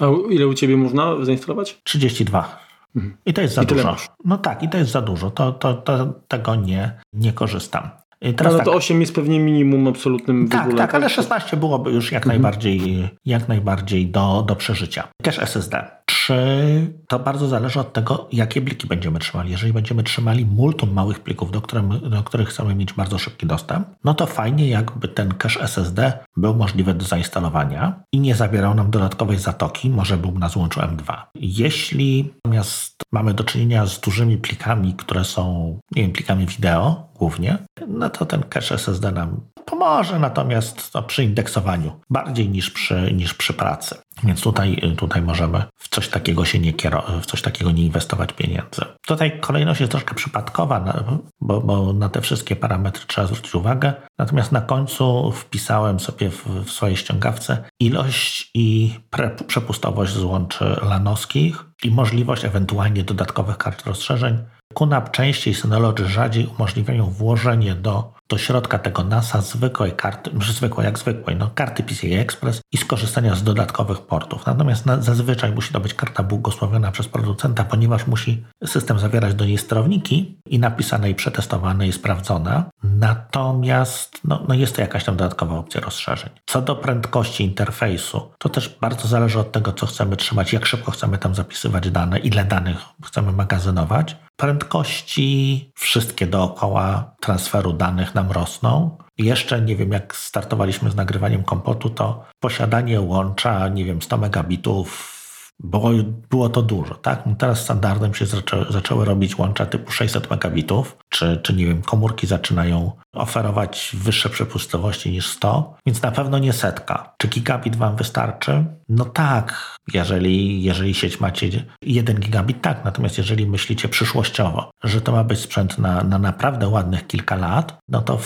A ile u Ciebie można zainstalować? 32. Mhm. I to jest za dużo. No tak, i to jest za dużo. To, to, to tego nie, nie korzystam. Teraz no, no to tak. 8 jest pewnie minimum absolutnym tak. Tak, ale 16 byłoby już jak mhm. najbardziej, jak najbardziej do, do przeżycia. Też SSD. Czy to bardzo zależy od tego, jakie pliki będziemy trzymali. Jeżeli będziemy trzymali multum małych plików, do, którym, do których chcemy mieć bardzo szybki dostęp, no to fajnie jakby ten cache SSD był możliwy do zainstalowania i nie zabierał nam dodatkowej zatoki, może był na złączu M2. Jeśli natomiast mamy do czynienia z dużymi plikami, które są, nie wiem, plikami wideo głównie, no to ten cache SSD nam pomoże natomiast no, przy indeksowaniu bardziej niż przy, niż przy pracy. Więc tutaj, tutaj możemy w coś takiego się nie w coś takiego nie inwestować pieniędzy. Tutaj kolejność jest troszkę przypadkowa, bo, bo na te wszystkie parametry trzeba zwrócić uwagę. Natomiast na końcu wpisałem sobie w, w swojej ściągawce ilość i pre, przepustowość złączy lanowskich i możliwość ewentualnie dodatkowych kart rozszerzeń QNAP częściej, Synology rzadziej umożliwiają włożenie do do środka tego NASA zwykłej karty, zwykłej jak zwykłej, no karty PCI Express i skorzystania z dodatkowych portów. Natomiast na, zazwyczaj musi to być karta błogosławiona przez producenta, ponieważ musi system zawierać do niej sterowniki i napisane i przetestowane i sprawdzone. Natomiast no, no jest to jakaś tam dodatkowa opcja rozszerzeń. Co do prędkości interfejsu, to też bardzo zależy od tego, co chcemy trzymać, jak szybko chcemy tam zapisywać dane, ile danych chcemy magazynować. Prędkości wszystkie dookoła transferu danych nam rosną. Jeszcze nie wiem, jak startowaliśmy z nagrywaniem kompotu, to posiadanie łącza, nie wiem, 100 megabitów bo było to dużo, tak? No teraz standardem się zaczęły, zaczęły robić łącza typu 600 megabitów, czy, czy nie wiem, komórki zaczynają oferować wyższe przepustowości niż 100, więc na pewno nie setka. Czy gigabit Wam wystarczy? No tak, jeżeli, jeżeli sieć macie 1 gigabit, tak. Natomiast jeżeli myślicie przyszłościowo, że to ma być sprzęt na, na naprawdę ładnych kilka lat, no to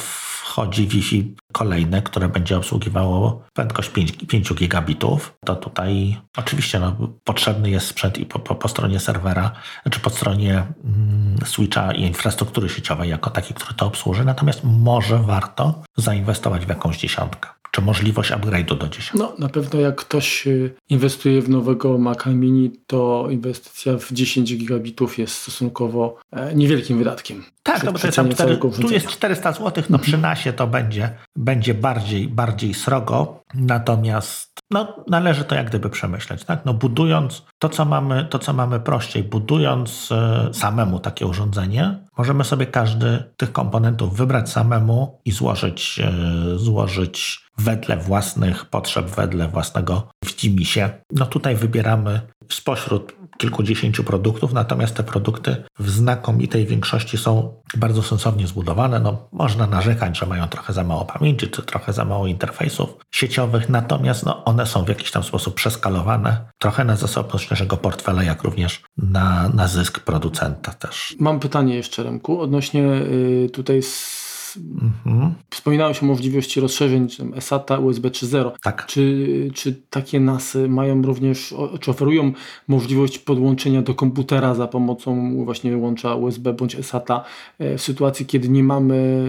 wchodzi Wi-Fi kolejne, które będzie obsługiwało prędkość 5, 5 gigabitów, to tutaj oczywiście no, potrzebny jest sprzęt i po, po, po stronie serwera, czy po stronie mm, switcha i infrastruktury sieciowej jako taki, który to obsłuży, natomiast może warto zainwestować w jakąś dziesiątkę czy możliwość upgrade'u do 10? No, na pewno jak ktoś y, inwestuje w nowego Maca Mini, to inwestycja w 10 gigabitów jest stosunkowo e, niewielkim wydatkiem. Tak, no bo to jest tam 4, tu jest 400 zł, no przy nasie to będzie, będzie bardziej, bardziej srogo, natomiast no, należy to jak gdyby przemyśleć. Tak? No, budując to co, mamy, to, co mamy prościej, budując e, samemu takie urządzenie, możemy sobie każdy tych komponentów wybrać samemu i złożyć, e, złożyć wedle własnych potrzeb, wedle własnego się. No tutaj wybieramy spośród kilkudziesięciu produktów, natomiast te produkty w znakomitej większości są bardzo sensownie zbudowane. No, można narzekać, że mają trochę za mało pamięci, czy trochę za mało interfejsów sieciowych, natomiast no, one są w jakiś tam sposób przeskalowane, trochę na zasobność naszego portfela, jak również na, na zysk producenta też. Mam pytanie jeszcze, Remku, odnośnie y, tutaj Mhm. Wspominałeś o możliwości rozszerzeń SATA, USB 3.0. Tak. Czy, czy takie NASy mają również, czy oferują możliwość podłączenia do komputera za pomocą właśnie łącza USB bądź SATA e, w sytuacji, kiedy nie mamy,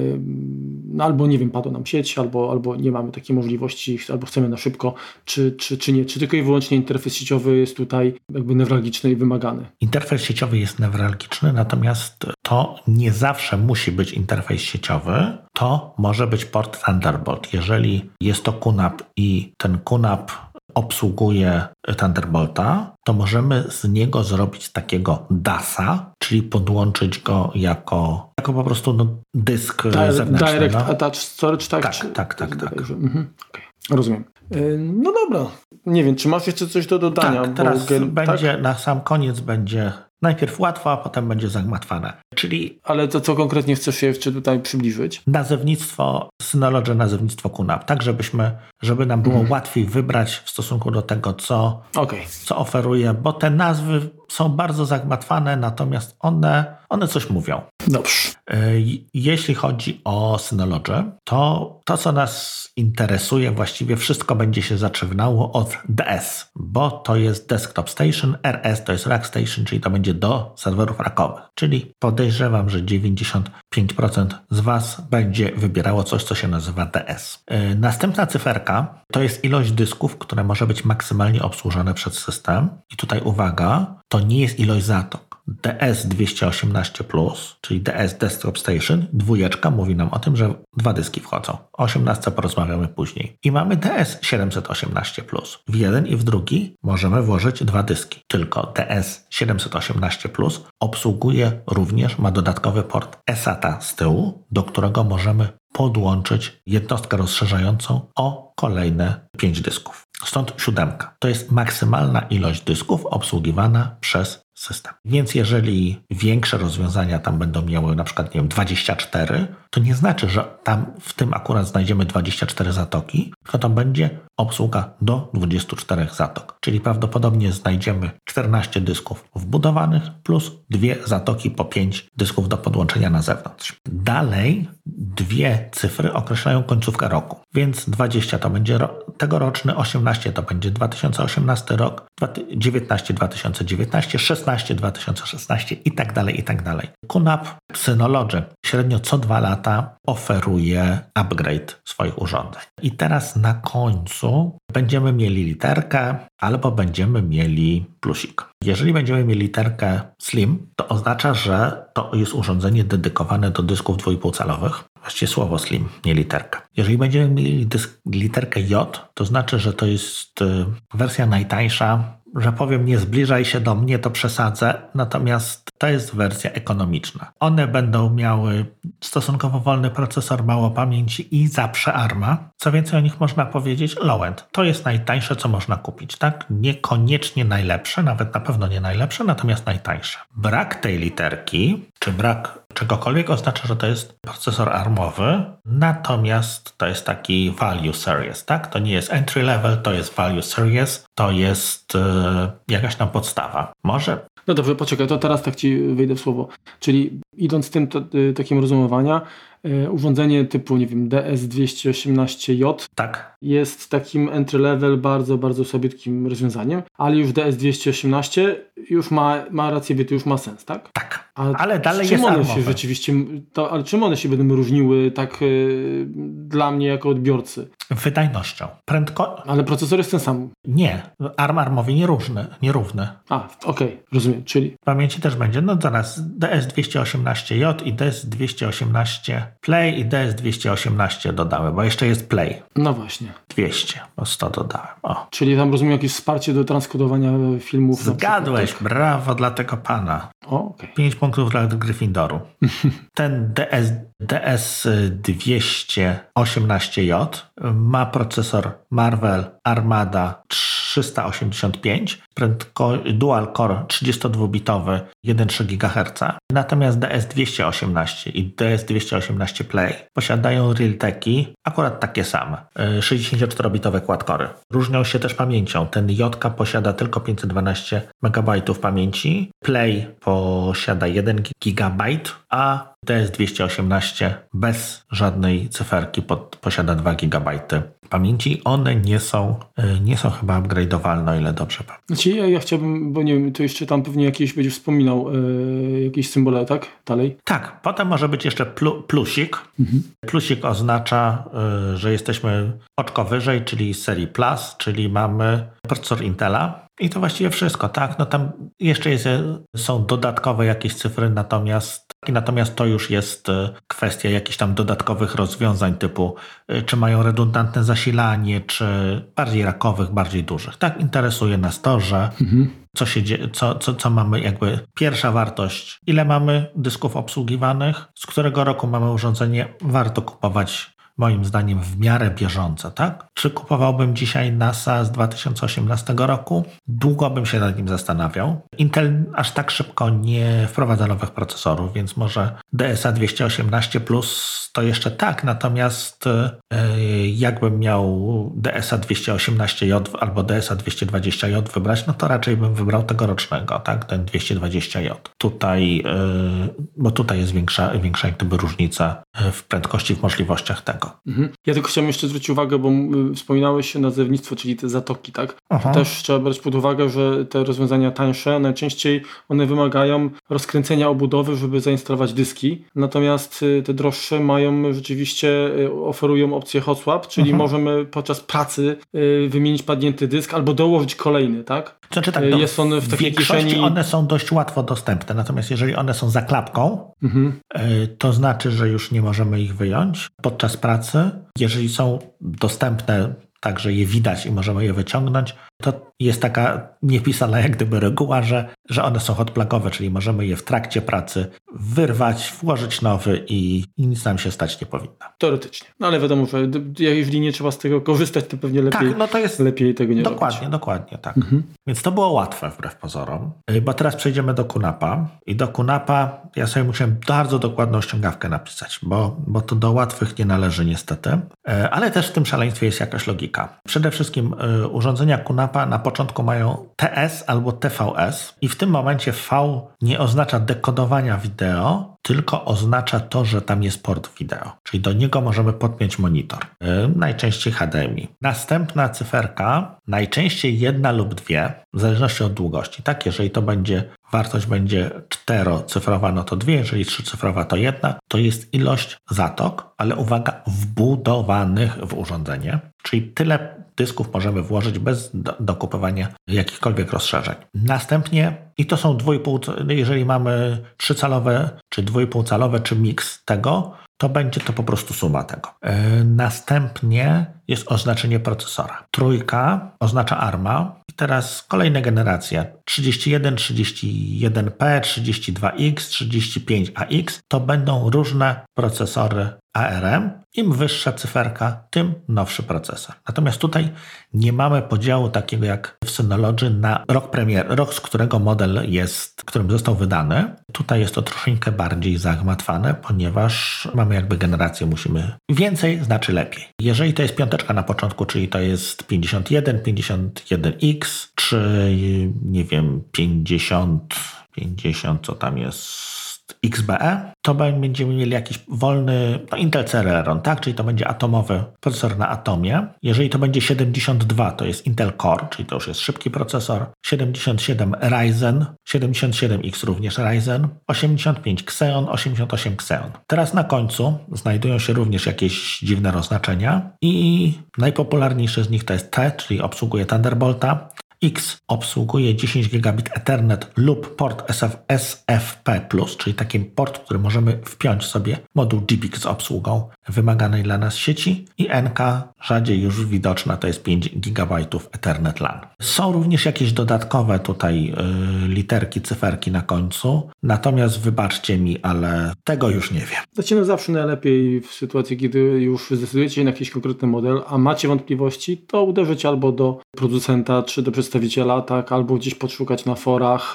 no albo nie wiem, padła nam sieć, albo, albo nie mamy takiej możliwości, albo chcemy na szybko, czy, czy, czy nie? Czy tylko i wyłącznie interfejs sieciowy jest tutaj jakby newralgiczny i wymagany? Interfejs sieciowy jest newralgiczny, natomiast to nie zawsze musi być interfejs sieciowy, to może być port Thunderbolt. Jeżeli jest to QNAP i ten QNAP obsługuje Thunderbolta, to możemy z niego zrobić takiego DASa, czyli podłączyć go jako, jako po prostu no, dysk Di zewnętrzny. Direct no. Attached Storage, tak? Tak, tak, tak. tak. Mhm. Okay. Rozumiem. Y, no dobra. Nie wiem, czy masz jeszcze coś do dodania? Tak, teraz będzie, tak? na sam koniec będzie Najpierw łatwo, a potem będzie zagmatwane. Czyli. Ale to co konkretnie chcesz się jeszcze tutaj przybliżyć? Nazewnictwo, Synology, nazewnictwo QNAP, tak żebyśmy, żeby nam było mm. łatwiej wybrać w stosunku do tego, co, okay. co oferuje, bo te nazwy są bardzo zagmatwane, natomiast one, one coś mówią. Dobrze. E, jeśli chodzi o Synology, to to, co nas interesuje, właściwie wszystko będzie się zaczynało od DS, bo to jest Desktop Station, RS to jest Rack Station, czyli to będzie do serwerów rackowych. Czyli podejrzewam, że 95% z Was będzie wybierało coś, co się nazywa DS. E, następna cyferka to jest ilość dysków, które może być maksymalnie obsłużone przez system. I tutaj uwaga, to nie jest ilość zatok. DS218, czyli DS Desktop Station, dwójeczka mówi nam o tym, że dwa dyski wchodzą. O 18 porozmawiamy później. I mamy DS718. W jeden i w drugi możemy włożyć dwa dyski. Tylko DS718 obsługuje również, ma dodatkowy port eSATA z tyłu, do którego możemy podłączyć jednostkę rozszerzającą o kolejne 5 dysków. Stąd siódemka. To jest maksymalna ilość dysków obsługiwana przez system. Więc jeżeli większe rozwiązania tam będą miały na przykład, nie wiem, 24, to nie znaczy, że tam w tym akurat znajdziemy 24 zatoki, tylko tam będzie obsługa do 24 zatok. Czyli prawdopodobnie znajdziemy 14 dysków wbudowanych plus dwie zatoki po 5 dysków do podłączenia na zewnątrz. Dalej dwie cyfry określają końcówkę roku. Więc 20 to będzie ro tegoroczny, 18 to będzie 2018 rok, 19 2019, 16 2016 i tak dalej, i tak dalej. QNAP Synology średnio co dwa lata oferuje upgrade swoich urządzeń. I teraz na końcu będziemy mieli literkę albo będziemy mieli plusik. Jeżeli będziemy mieli literkę Slim, to oznacza, że to jest urządzenie dedykowane do dysków 2,5 calowych. Właściwie słowo Slim, nie literka. Jeżeli będziemy mieli dysk, literkę J, to znaczy, że to jest y, wersja najtańsza że powiem, nie zbliżaj się do mnie, to przesadzę, natomiast to jest wersja ekonomiczna. One będą miały stosunkowo wolny procesor, mało pamięci i zawsze ARMA. Co więcej o nich można powiedzieć, low-end. To jest najtańsze, co można kupić, tak? Niekoniecznie najlepsze, nawet na pewno nie najlepsze, natomiast najtańsze. Brak tej literki, czy brak czegokolwiek oznacza, że to jest procesor armowy, natomiast to jest taki value series, tak? To nie jest entry level, to jest value series, to jest yy, jakaś tam podstawa. Może no dobrze, poczekaj, to teraz tak ci wyjdę w słowo. Czyli idąc tym y, takim rozumowania, y, urządzenie typu, nie wiem, DS218J tak. jest takim entry level, bardzo, bardzo sobietkim rozwiązaniem, ale już DS218 już ma, ma rację bytu, już ma sens, tak? Tak. A ale dalej czym jest one armowe. się rzeczywiście, to, ale czym one się będą różniły tak yy, dla mnie jako odbiorcy? Wydajnością. Prędko... Ale procesor jest ten sam. Nie. ARM armowy nierówny. nierówny. A, okej, okay, rozumiem. Czyli... Pamięci też będzie, no zaraz DS218J i DS218 Play i DS218 dodały, bo jeszcze jest Play. No właśnie. 200, bo 100 dodałem. O. Czyli tam rozumiem jakieś wsparcie do transkodowania filmów. Zgadłeś, tak? brawo dla tego pana. O, okay. 5 punktów dla Gryffindoru. [LAUGHS] Ten DS, DS218J ma procesor Marvel Armada 385, prędko, dual core 32-bitowy 1,3 GHz. Natomiast DS218 i DS218 Play posiadają Realteki akurat takie same, 64-bitowe quad-cory. Różnią się też pamięcią. Ten J posiada tylko 512 MB pamięci, Play posiada 1 GB, a DS218 bez żadnej cyferki pod, posiada 2 GB pamięci. One nie są, e, nie są chyba upgrade'owalne, o ile dobrze pamiętam. Znaczy ja, ja chciałbym, bo nie wiem, to jeszcze tam pewnie jakieś będzie wspominał yy, jakieś symbole, tak? Dalej? Tak, potem może być jeszcze plu, plusik. Mhm. Plusik oznacza, yy, że jesteśmy oczko wyżej, czyli serii Plus, czyli mamy procesor Intela. I to właściwie wszystko, tak? No tam jeszcze jest, są dodatkowe jakieś cyfry, natomiast Natomiast to już jest e, kwestia jakichś tam dodatkowych rozwiązań typu e, czy mają redundantne zasilanie, czy bardziej rakowych, bardziej dużych. Tak interesuje nas to, że mhm. co się dzieje, co, co, co mamy jakby pierwsza wartość, ile mamy dysków obsługiwanych, z którego roku mamy urządzenie, warto kupować moim zdaniem w miarę bieżące, tak? Czy kupowałbym dzisiaj NASA z 2018 roku? Długo bym się nad nim zastanawiał. Intel aż tak szybko nie wprowadza nowych procesorów, więc może DSA 218 Plus to jeszcze tak, natomiast yy, jakbym miał DSA 218J albo DSA 220J wybrać, no to raczej bym wybrał tegorocznego, tak? Ten 220J. Tutaj, yy, bo tutaj jest większa, większa jak gdyby różnica w prędkości, w możliwościach tego. Mhm. Ja tylko chciałem jeszcze zwrócić uwagę, bo wspominałeś się nazewnictwo, czyli te zatoki, tak? Też trzeba brać pod uwagę, że te rozwiązania tańsze, najczęściej one wymagają rozkręcenia obudowy, żeby zainstalować dyski, natomiast y, te droższe mają rzeczywiście, y, oferują opcję hot czyli mhm. możemy podczas pracy y, wymienić padnięty dysk albo dołożyć kolejny, tak? Znaczy tak, jest on w takiej kieszeni... one są dość łatwo dostępne, natomiast jeżeli one są za klapką, mhm. to znaczy, że już nie możemy ich wyjąć podczas pracy pracy, jeżeli są dostępne tak, że je widać i możemy je wyciągnąć, to jest taka niepisana jak gdyby reguła, że, że one są hotplagowe, czyli możemy je w trakcie pracy wyrwać, włożyć nowy i, i nic nam się stać nie powinno. Teoretycznie. No ale wiadomo, że jeżeli nie trzeba z tego korzystać, to pewnie lepiej, tak, no to jest lepiej tego nie Dokładnie, robić. dokładnie, tak. Mhm. Więc to było łatwe wbrew pozorom. Bo teraz przejdziemy do Kunapa i do Kunapa ja sobie musiałem bardzo dokładną ściągawkę napisać, bo, bo to do łatwych nie należy niestety. Y, ale też w tym szaleństwie jest jakaś logika. Przede wszystkim y, urządzenia Kunapa na początku mają TS albo TVS i w tym momencie V nie oznacza dekodowania wideo, tylko oznacza to, że tam jest port wideo, czyli do niego możemy podpiąć monitor, yy, najczęściej HDMI. Następna cyferka, najczęściej jedna lub dwie, w zależności od długości. Tak, jeżeli to będzie wartość będzie czterocyfrowa, no to dwie, jeżeli trzycyfrowa, to jedna. To jest ilość zatok, ale uwaga, wbudowanych w urządzenie, czyli tyle dysków możemy włożyć bez dokupywania jakichkolwiek rozszerzeń. Następnie, i to są dwójpół, jeżeli mamy trzycalowe, czy dwójpółcalowe, czy miks tego, to będzie to po prostu suma tego. Yy, następnie jest oznaczenie procesora. Trójka oznacza ARMA. I teraz kolejna generacja 31, 31P, 32X, 35AX to będą różne procesory ARM. Im wyższa cyferka, tym nowszy procesor. Natomiast tutaj nie mamy podziału takiego jak w Synology na rok premier, rok z którego model jest, którym został wydany. Tutaj jest to troszeczkę bardziej zagmatwane, ponieważ mamy jakby generację, musimy więcej znaczy lepiej. Jeżeli to jest piąteczka na początku, czyli to jest 51, 51X, czy nie wiem, 50, 50, co tam jest XBE, to będziemy mieli jakiś wolny, no Intel Celeron, tak? Czyli to będzie atomowy procesor na atomie. Jeżeli to będzie 72, to jest Intel Core, czyli to już jest szybki procesor. 77 Ryzen, 77X również Ryzen, 85 Xeon, 88 Xeon. Teraz na końcu znajdują się również jakieś dziwne rozznaczenia i najpopularniejszy z nich to jest T, czyli obsługuje Thunderbolta. X obsługuje 10 gigabit Ethernet lub port SF, SFP+, czyli taki port, który możemy wpiąć sobie moduł GPIC z obsługą wymaganej dla nas sieci i NK, rzadziej już widoczna, to jest 5 GB Ethernet LAN. Są również jakieś dodatkowe tutaj yy, literki, cyferki na końcu, natomiast wybaczcie mi, ale tego już nie wiem. No zawsze najlepiej w sytuacji, kiedy już zdecydujecie się na jakiś konkretny model, a macie wątpliwości, to uderzyć albo do producenta, czy do przedstawiciela, tak, albo gdzieś podszukać na forach.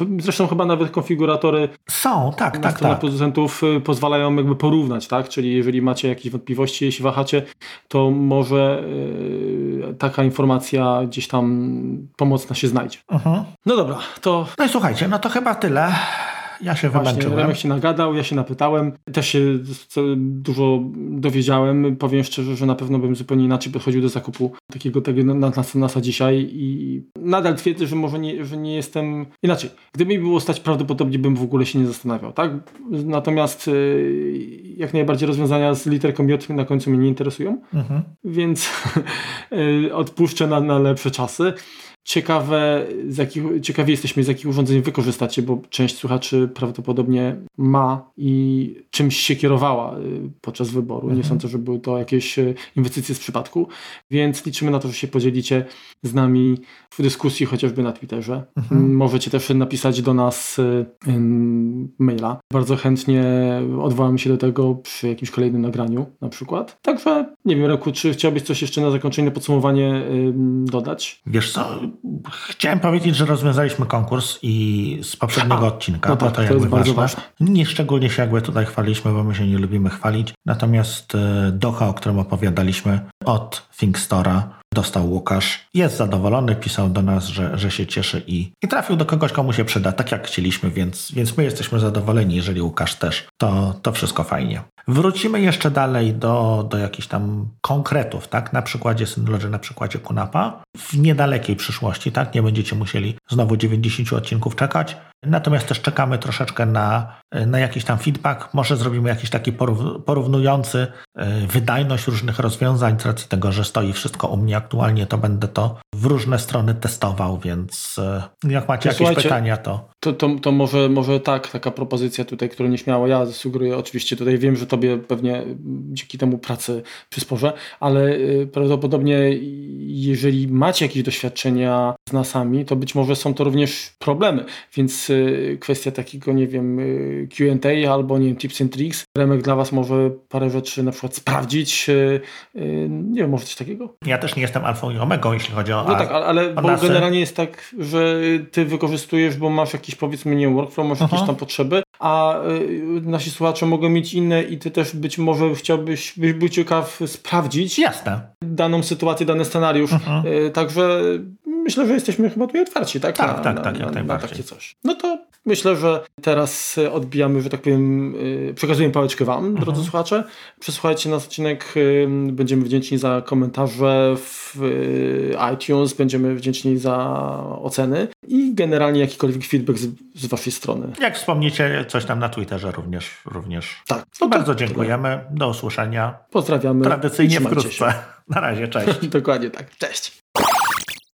Yy, zresztą chyba nawet konfiguratory są, tak, tak, tak. producentów yy, pozwalają jakby porównać, tak, czyli jeżeli macie jakieś wątpliwości, jeśli wahacie, to może yy, taka informacja gdzieś tam pomocna się znajdzie. Mhm. No dobra, to... No i słuchajcie, no to chyba tyle. Ja się Właśnie, wymęczyłem. Remek się nagadał, ja się napytałem. Też się dużo dowiedziałem. Powiem szczerze, że na pewno bym zupełnie inaczej podchodził do zakupu takiego tego NASA dzisiaj i nadal twierdzę, że może nie, że nie jestem... Inaczej, gdyby mi było stać, prawdopodobnie bym w ogóle się nie zastanawiał, tak? Natomiast y, jak najbardziej rozwiązania z literką J na końcu mnie nie interesują, mhm. więc y, [LAUGHS] odpuszczę na, na lepsze czasy. Ciekawe, z jakich, ciekawi jesteśmy, z jakich urządzeń wykorzystacie, bo część słuchaczy prawdopodobnie ma i czymś się kierowała y, podczas wyboru. Mhm. Nie sądzę, że były to jakieś y, inwestycje z przypadku, więc liczymy na to, że się podzielicie z nami w dyskusji chociażby na Twitterze. Mhm. Możecie też napisać do nas y, maila. Bardzo chętnie odwołamy się do tego przy jakimś kolejnym nagraniu na przykład. Także nie wiem, Reku, czy chciałbyś coś jeszcze na zakończenie, podsumowanie dodać? Wiesz co, Chciałem powiedzieć, że rozwiązaliśmy konkurs i z poprzedniego A, odcinka, no tak, to, to jest bardzo ważne. Nie szczególnie się jakby tutaj chwaliśmy, bo my się nie lubimy chwalić. Natomiast e, Docha, o którym opowiadaliśmy od ThinkStora, dostał Łukasz. Jest zadowolony, pisał do nas, że, że się cieszy i, i trafił do kogoś, komu się przyda, tak jak chcieliśmy, więc, więc my jesteśmy zadowoleni, jeżeli Łukasz też, to, to wszystko fajnie. Wrócimy jeszcze dalej do, do jakichś tam konkretów, tak? Na przykładzie Synology, na przykładzie Kunapa. W niedalekiej przyszłości, tak? Nie będziecie musieli znowu 90 odcinków czekać. Natomiast też czekamy troszeczkę na, na jakiś tam feedback. Może zrobimy jakiś taki porównujący e, wydajność różnych rozwiązań, z racji tego, że stoi wszystko u mnie aktualnie, to będę to w różne strony testował, więc e, jak macie jakieś pytania, to... To, to, to może, może tak, taka propozycja tutaj, którą nieśmiało ja sugeruję, oczywiście tutaj wiem, że tobie pewnie dzięki temu pracy przysporzę, ale e, prawdopodobnie jeżeli macie jakieś doświadczenia z nasami, to być może są to również problemy, więc y, kwestia takiego, nie wiem, y, Q&A albo, nie wiem, tips and tricks. Remek dla Was może parę rzeczy na przykład sprawdzić, y, nie wiem, może coś takiego? Ja też nie jestem alfą i omegą, jeśli chodzi o No tak, ale bo generalnie jest tak, że Ty wykorzystujesz, bo masz jakiś, powiedzmy, nie workflow, masz jakieś tam potrzeby, a nasi słuchacze mogą mieć inne i Ty też być może chciałbyś, byś był ciekaw sprawdzić Jasne. daną sytuację, dany scenariusz. Także myślę, że jesteśmy chyba tutaj otwarci, tak? Tak, na, tak, na, tak, jak na, na takie coś. No to myślę, że teraz odbijamy, że tak powiem, y, przekazujemy pałeczkę Wam, Mhm. drodzy słuchacze. Przesłuchajcie nasz odcinek, y, będziemy wdzięczni za komentarze w iTunes, będziemy wdzięczni za oceny i generalnie jakikolwiek feedback z, z Waszej strony. Jak wspomnicie coś tam na Twitterze również. również. Tak. No to bardzo dziękujemy. Do usłyszenia Pozdrawiamy. tradycyjnie wkrótce. [LAUGHS] Na razie, cześć. Się. [LAUGHS] Dokładnie tak. Cześć.